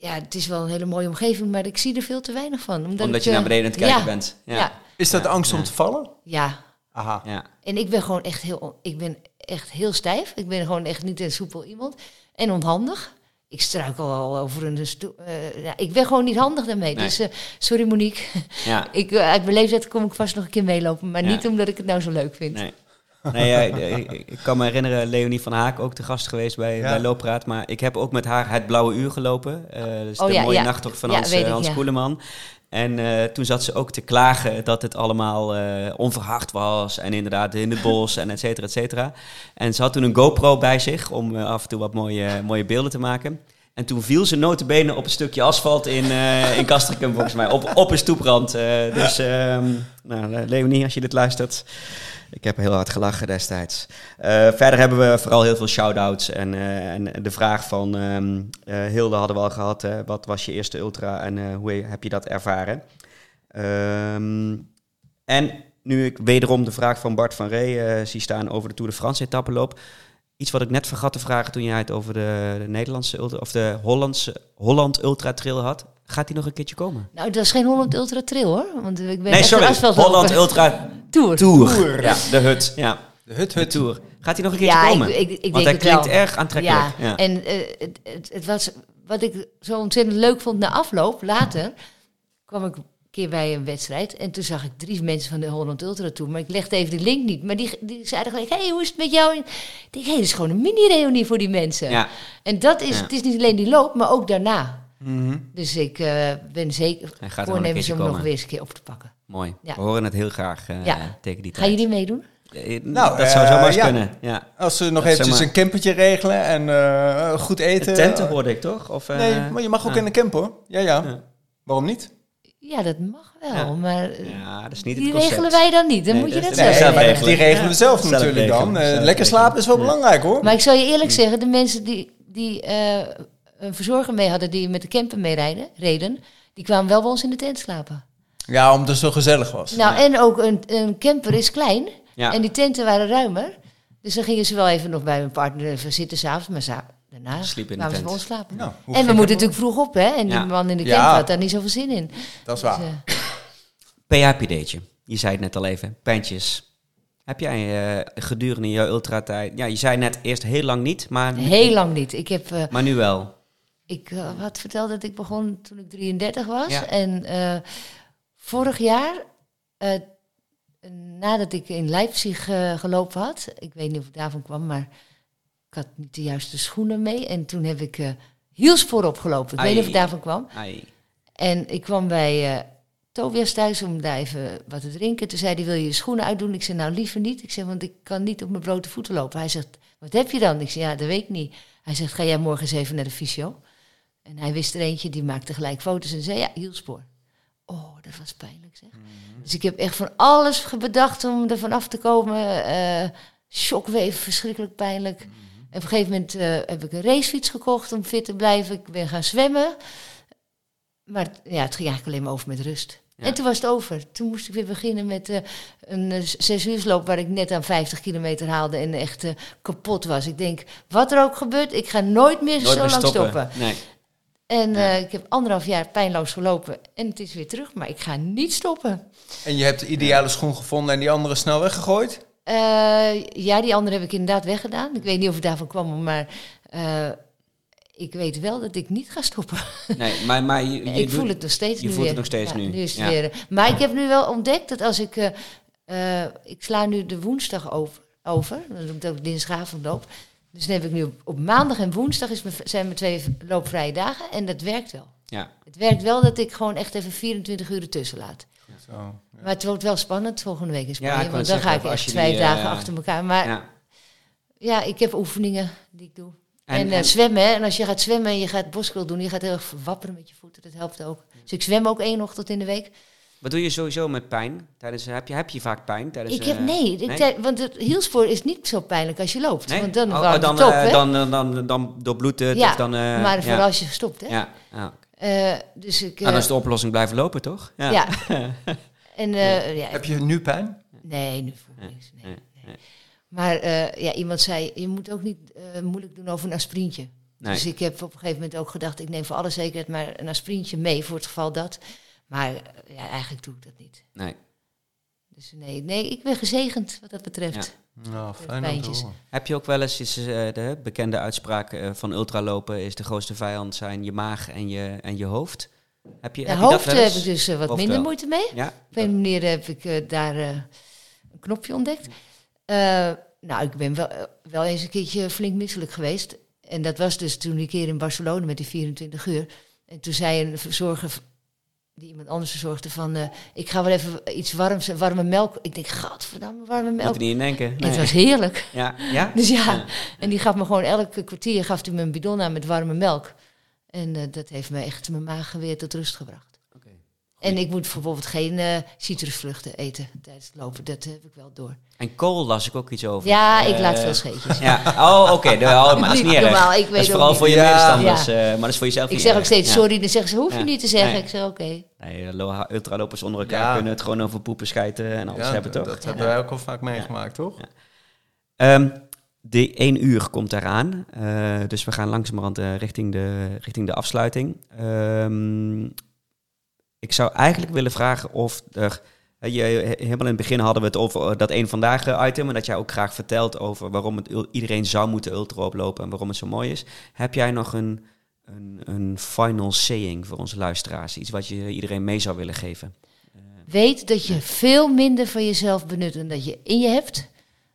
ja, het is wel een hele mooie omgeving, maar ik zie er veel te weinig van. Omdat, Omdat ik, je naar eh, beneden aan het kijken ja, bent. Ja. Ja, Is dat Ja, angst om te vallen? ja. Aha. Ja. En ik ben gewoon echt heel, ik ben echt heel stijf. Ik ben gewoon echt niet een soepel iemand. En onhandig. Ik struikel al over een stoel. eh, ja, ik ben gewoon niet handig daarmee. Nee. Dus eh, sorry Monique. Ja. ik, uit mijn leeftijd kom ik vast nog een keer meelopen. Maar Ja. niet omdat ik het nou zo leuk vind. Nee. Nee, ja, ik, kan me herinneren, Leonie van Haak ook te gast geweest bij, Ja. bij Looppraat. Maar ik heb ook met haar het Blauwe Uur gelopen. Eh dus Oh de ja, mooie ja. nachttocht van Ja, Hans, eh, ik, Hans ja. Koeleman. En eh, toen zat ze ook te klagen dat het allemaal eh, onverhard was. En inderdaad in het bos en et cetera, et cetera. En ze had toen een GoPro bij zich om af en toe wat mooie, mooie beelden te maken. En toen viel ze notabene op een stukje asfalt in, eh in Castricum, volgens mij. Op, op een stoeprand. Dus, ehm, nou, Leonie, als je dit luistert... Ik heb heel hard gelachen destijds. Eh, verder hebben we vooral heel veel shout-outs. En, eh, en de vraag van ehm, eh, Hilde hadden we al gehad. hè. wat was je eerste ultra en hoe heb je dat ervaren? Ehm, en nu ik wederom de vraag van Bart van Ree zie staan over de Tour de France etappeloop. Iets wat ik net vergat te vragen toen jij het over de, de Nederlandse ultra, of de Hollandse Holland Ultra Trail had. Gaat die nog een keertje komen? Nou, dat is geen Holland Ultra Trail hoor. Want ik ben Nee, sorry. Holland Ultra Tour. Tour. Ja, de hut. Ja, De hut, de hut. Tour. Gaat die nog een keertje Ja, ik, komen? ik, ik Want denk hij het klinkt wel. erg aantrekkelijk. Ja, Ja. en eh, het, het, het was wat ik zo ontzettend leuk vond na afloop, later, kwam ik een keer bij een wedstrijd en toen zag ik drie mensen van de Holland Ultra Tour, maar ik legde even de link niet. Maar die, die zeiden gelijk, hey, hoe is het met jou? En ik denk, hé, hey, dat is gewoon een mini-reunie voor die mensen. Ja. En dat is, Ja. het is niet alleen die loop, maar ook daarna. Mhm. Dus ik eh, ben zeker er voornemens om nog weer eens een keer op te pakken. Mooi. Ja. We horen het heel graag eh, Ja. tegen die tijd. Gaan jullie meedoen? Eh, Nou, dat zou zomaar ja. kunnen. Ja. Als ze nog Dat eventjes een campertje regelen en eh, goed eten. Tenten hoorde ik toch? Of, eh, Nee, maar je mag ook ah. in een camper hoor. Ja, ja. Ja. Waarom niet? Ja, dat mag wel, Ja. maar Ja, dat is niet die het concept. regelen wij dan niet. Dan Nee, moet je dat zelf nee, zelf maar regelen. die regelen we zelf Zelf natuurlijk regelen. dan. Eh, lekker slapen is wel Ja. belangrijk hoor. Maar ik zal je eerlijk zeggen, de mensen die, die eh, een verzorger mee hadden, die met de camper mee rijden, reden, die kwamen wel bij ons in de tent slapen. Ja, omdat het zo gezellig was. Nou, en ook een, een camper is klein. Ja. En die tenten waren ruimer. Dus dan gingen ze wel even nog bij mijn partner even zitten s'avonds. Maar daarna Sliep in de ze tent. bij ons slapen. Nou, en we moeten natuurlijk vroeg op, hè. En Ja. die man in de Ja. camper had daar niet zoveel zin in. Dat is Dus, waar. eh, PHPD'tje. Je zei het net al even. Pijntjes. Heb jij eh, gedurende jouw ultratijd... Ja, je zei net eerst heel lang niet, maar, heel lang niet. Ik heb... eh, maar nu wel. Ik eh, had verteld dat ik begon toen ik 33 was. Ja. En eh, vorig jaar, eh, nadat ik in Leipzig eh, gelopen had, ik weet niet of het daarvan kwam, maar ik had niet de juiste schoenen mee. En toen heb ik eh hielspoor opgelopen. Ik weet niet of het Ai. daarvan kwam. Ai. En ik kwam bij eh Tobias thuis om daar even wat te drinken. Toen zei hij, wil je je schoenen uitdoen? Ik zei, nou liever niet. Ik zei, want ik kan niet op mijn blote voeten lopen. Hij zegt, wat heb je dan? Ik zei, ja, dat weet ik niet. Hij zegt, ga jij morgen eens even naar de fysio? En hij wist er eentje, die maakte gelijk foto's en zei, ja, hielspoor. Oh, dat was pijnlijk zeg. Dus ik heb echt van alles bedacht om er vanaf te komen. Eh shockwave, verschrikkelijk pijnlijk. En op een gegeven moment eh, heb ik een racefiets gekocht om fit te blijven. Ik ben gaan zwemmen. Maar ja, het ging eigenlijk alleen maar over met rust. Ja. En toen was het over. Toen moest ik weer beginnen met eh, een eh, zes uursloop waar ik net aan 50 kilometer haalde en echt kapot was. Ik denk, wat er ook gebeurt, ik ga nooit meer Nooit zo meer lang stoppen. stoppen. Nee. En eh, ik heb anderhalf jaar pijnloos gelopen en het is weer terug, maar ik ga niet stoppen. En je hebt de ideale schoen gevonden en die andere snel weggegooid? Eh, ja, die andere heb ik inderdaad weggedaan. Ik weet niet of het daarvan kwam, maar eh, ik weet wel dat ik niet ga stoppen. nee, maar, maar je, je ik doet- voel het nog steeds je nu voelt het nog steeds Ja, nu. nu is het Ja. weer. Maar ik heb nu wel ontdekt dat als ik... eh, eh, ik sla nu de woensdag over. over dan doe ik ook dinsdagavond loop. Dus dan heb ik nu op, op maandag en woensdag is mijn, zijn mijn twee loopvrije dagen. En dat werkt wel. Ja. Het werkt wel dat ik gewoon echt even 24 uur ertussen laat. Zo. Maar het wordt wel spannend volgende week in Ja, Spanje. want dan zeggen, ga ik echt die, dagen eh, achter elkaar. Maar ja. ja. ik heb oefeningen die ik doe. En- En, eh, en- zwemmen. En als je gaat zwemmen en je gaat boskrol doen, je gaat heel erg wapperen met je voeten. Dat helpt ook. Dus ik zwem ook één ochtend in de week. Wat doe je sowieso met pijn? Tijdens, heb, je, heb je vaak pijn? Tijdens, ik heb, eh, nee, ik, want het hielspoor is niet zo pijnlijk als je loopt. Nee? Want dan Oh, dan, eh, dan, dan, dan, dan doorbloedt het. ja, of dan, eh, maar vooral ja. als je stopt, hè. Ja, ja. Eh, dus ik... Ah, dan eh, is de oplossing blijven lopen, toch? ja. en eh, ja, Heb je nu pijn? Nee, nu voel ik niks. Nee. Maar eh, ja, iemand zei, je moet ook niet eh, moeilijk doen over een aspirintje. Nee. Dus ik heb op een gegeven moment ook gedacht, ik neem voor alle zekerheid maar een aspirintje mee voor het geval dat. Maar eh, ja, eigenlijk doe ik dat niet. Nee. Dus nee, nee ik ben gezegend wat dat betreft. Nou, fijn. Heb je ook wel eens is, eh, de bekende uitspraak eh, van ultralopen is de grootste vijand zijn je maag en je, en je hoofd? Heb je, De heb je dat hoofd heb ik dus wat Hoofd minder wel. moeite mee. Ja? Op een manier heb ik daar een knopje ontdekt. Eh, nou, ik ben wel, wel eens een keertje flink misselijk geweest. En dat was dus toen een keer in Barcelona met die 24 uur. En toen zei een verzorger, die iemand anders verzorgde, van... eh, ik ga wel even iets warms, warme melk. Ik denk, gadverdamme, warme Moet melk. er niet in denken. En het was heerlijk. Ja? ja? Dus ja, Ja. en die gaf me gewoon elke kwartier gaf hij me een bidon aan met warme melk. En eh, dat heeft me echt mijn maag weer tot rust gebracht. En ik moet bijvoorbeeld geen eh, citrusvruchten eten tijdens het lopen. Dat heb ik wel door. En kool las ik ook iets over. Ja, ik Eh, laat veel scheetjes. Ja, oh, oké. oh, maar dat is niet erg. Normaal, ik dat weet is ook vooral niet. voor je Ja. medestanders, Ja. eh, maar dat is voor jezelf Ik niet zeg ook steeds Ja. sorry, dan zeggen ze, hoef je Ja. niet te zeggen. Nee. Ik zeg, oké. Nee, eh, lo- ultralopers onder elkaar Ja. kunnen het gewoon over poepen, schijten en alles Ja, hebben, toch? dat hebben wij ook al vaak meegemaakt, toch? Ja. Ehm, de één uur komt eraan, eh, dus we gaan langzamerhand eh, richting, de, richting de afsluiting. Ehm, ik zou eigenlijk willen vragen of er... eh, Je, helemaal in het begin hadden we het over eh, dat één vandaag eh, item... en dat jij ook graag vertelt over waarom het, iedereen zou moeten ultra oplopen... en waarom het zo mooi is. Heb jij nog een, een, een final saying voor onze luisteraars? Iets wat je iedereen mee zou willen geven? Weet dat je veel minder van jezelf benut dan dat je in je hebt.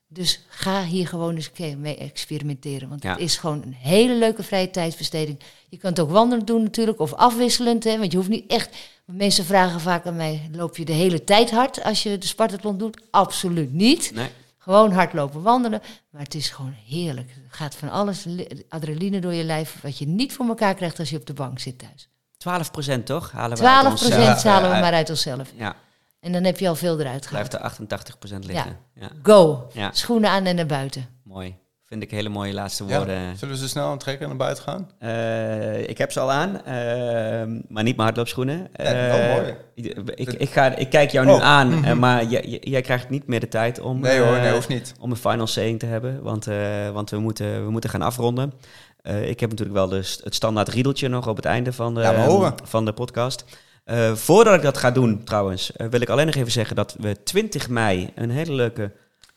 Dus ga hier gewoon eens een mee experimenteren. Want Ja. het is gewoon een hele leuke vrije tijdsbesteding. Je kan het ook wandelend doen natuurlijk, of afwisselend. Hè, want je hoeft niet echt... Mensen vragen vaak aan mij, loop je de hele tijd hard als je de Spartathlon doet? Absoluut niet. Nee? Gewoon hardlopen, wandelen. Maar het is gewoon heerlijk. Er gaat van alles, li- adrenaline door je lijf, wat je niet voor elkaar krijgt als je op de bank zit thuis. 12 procent, toch? Halen we 12 uit onszelf, halen we maar uit onszelf. Ja, En dan heb je al veel eruit gehaald. blijft er 88 procent liggen. Ja. Go. Ja. Schoenen aan en naar buiten. mooi. Vind ik hele mooie laatste Ja, woorden. Zullen we ze snel aantrekken en naar buiten gaan? Eh, ik heb ze al aan, eh, maar niet mijn hardloopschoenen. Ja, wel Eh, mooi. Ik, ik, ga, ik kijk jou nu Oh, aan, mhm. eh, maar jij, jij krijgt niet meer de tijd om, Nee hoor, nee, hoeft niet. om een final saying te hebben, want, want we, moeten, we moeten gaan afronden. Ik heb natuurlijk wel dus het standaard riedeltje nog op het einde van de, horen. van de podcast. Voordat ik dat ga doen, trouwens, wil ik alleen nog even zeggen dat we 20 mei een hele leuke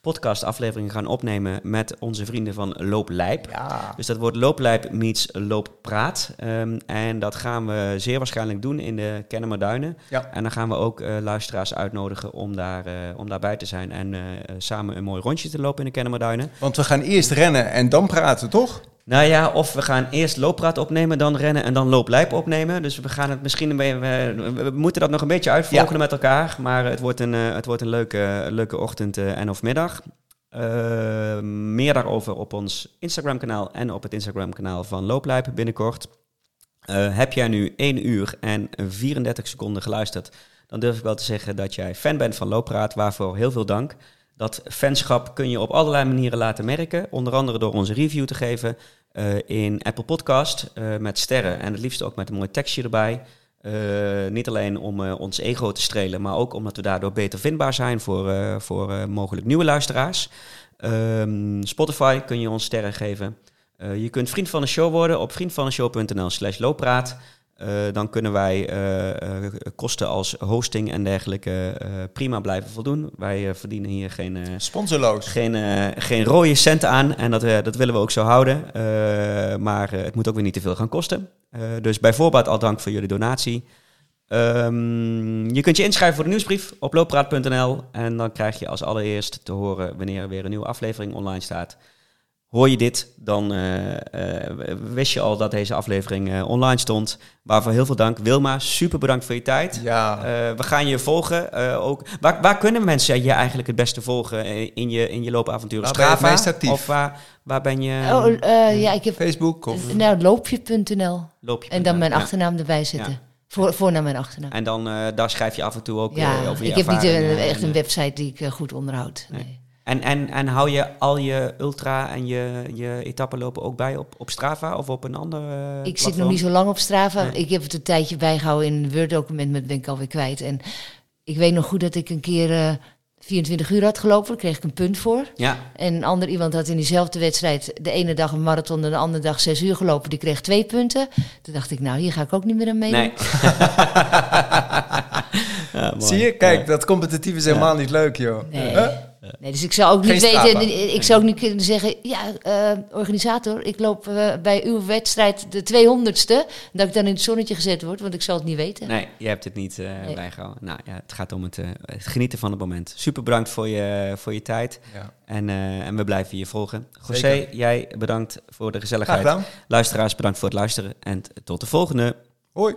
podcastaflevering gaan opnemen met onze vrienden van Loop Lijp. Ja. Dus dat wordt Looplijp meets Looppraat. Ehm, en dat gaan we zeer waarschijnlijk doen in de Kennemerduinen. Ja. En dan gaan we ook eh, luisteraars uitnodigen om, daar, eh, om daarbij te zijn en eh, samen een mooi rondje te lopen in de Kennemerduinen. Want we gaan eerst rennen en dan praten, toch? Nou ja, of we gaan eerst looppraat opnemen, dan rennen en dan looplijp opnemen. Dus we gaan het misschien een beetje. We, we moeten dat nog een beetje uitvogelen met elkaar. Maar het wordt een, eh, het wordt een leuke, leuke ochtend eh, en of middag. Eh, meer daarover op ons Instagram-kanaal en op het Instagram-kanaal van Looplijp binnenkort. Heb jij nu 1 uur en 34 seconden geluisterd, dan durf ik wel te zeggen dat jij fan bent van Looppraat. Waarvoor heel veel dank. Dat fanschap kun je op allerlei manieren laten merken. Onder andere door onze review te geven in Apple Podcast eh, met sterren. En het liefst ook met een mooi tekstje erbij. Eh, niet alleen om eh, ons ego te strelen, maar ook omdat we daardoor beter vindbaar zijn voor, eh, voor eh, mogelijk nieuwe luisteraars. Ehm, Spotify kun je ons sterren geven. Eh, je kunt vriend van de show worden op vriendvandeshow.nl slash looppraat. Eh, dan kunnen wij eh, eh, kosten als hosting en dergelijke prima blijven voldoen. Wij verdienen hier geen, Sponsorloos. geen, geen rode centen aan en dat, dat willen we ook zo houden. Maar het moet ook weer niet te veel gaan kosten. Dus bijvoorbeeld al dank voor jullie donatie. Ehm, je kunt je inschrijven voor de nieuwsbrief op looppraat.nl en dan krijg je als allereerst te horen wanneer er weer een nieuwe aflevering online staat. Hoor je dit, dan eh, eh, wist je al dat deze aflevering eh, online stond. Waarvoor heel veel dank. Wilma, super bedankt voor je tijd. Ja. Eh, we gaan je volgen. eh, ook. Waar, waar kunnen mensen je eigenlijk het beste volgen in je, in je loopavonturen? Waar ben je het Strava? Of waar, waar ben je? Oh, eh, ja, ik heb Facebook of... nou, loopje.nl. loop je En dan mijn ja. achternaam erbij zetten. Ja. Voor, voornaam mijn achternaam. En dan eh, daar schrijf je af en toe ook Ja, over je ik heb niet echt en, een website die ik goed onderhoud. Nee. Nee. En, en, en hou je al je ultra en je, je etappelopen ook bij op, op Strava of op een ander eh, Ik zit nog niet zo lang op Strava. Nee. Ik heb het een tijdje bijgehouden in een Word-document, maar dat ben ik alweer kwijt. En ik weet nog goed dat ik een keer eh, 24 uur had gelopen. Daar kreeg ik een punt voor. Ja, En een ander iemand had in diezelfde wedstrijd de ene dag een marathon en de andere dag zes uur gelopen. Die kreeg twee punten. Toen dacht ik, nou, hier ga ik ook niet meer aan meedoen. nee. Ja. Zie je? Kijk, dat competitief is helemaal niet leuk, joh. Nee. Huh? Nee, dus ik zou ook niet weten, ik zou ook niet kunnen zeggen, ja, eh, organisator, ik loop eh, bij uw wedstrijd de 200ste, dat ik dan in het zonnetje gezet word, want ik zal het niet weten. Nee, je hebt het niet eh, Nee. bijgehouden. Nou ja, het gaat om het, eh, het genieten van het moment. Super bedankt voor je, voor je tijd. Ja. En, eh, en we blijven je volgen. José, Zeker. jij bedankt voor de Graag gezelligheid. gedaan. Luisteraars, bedankt voor het luisteren. En tot de volgende. Hoi.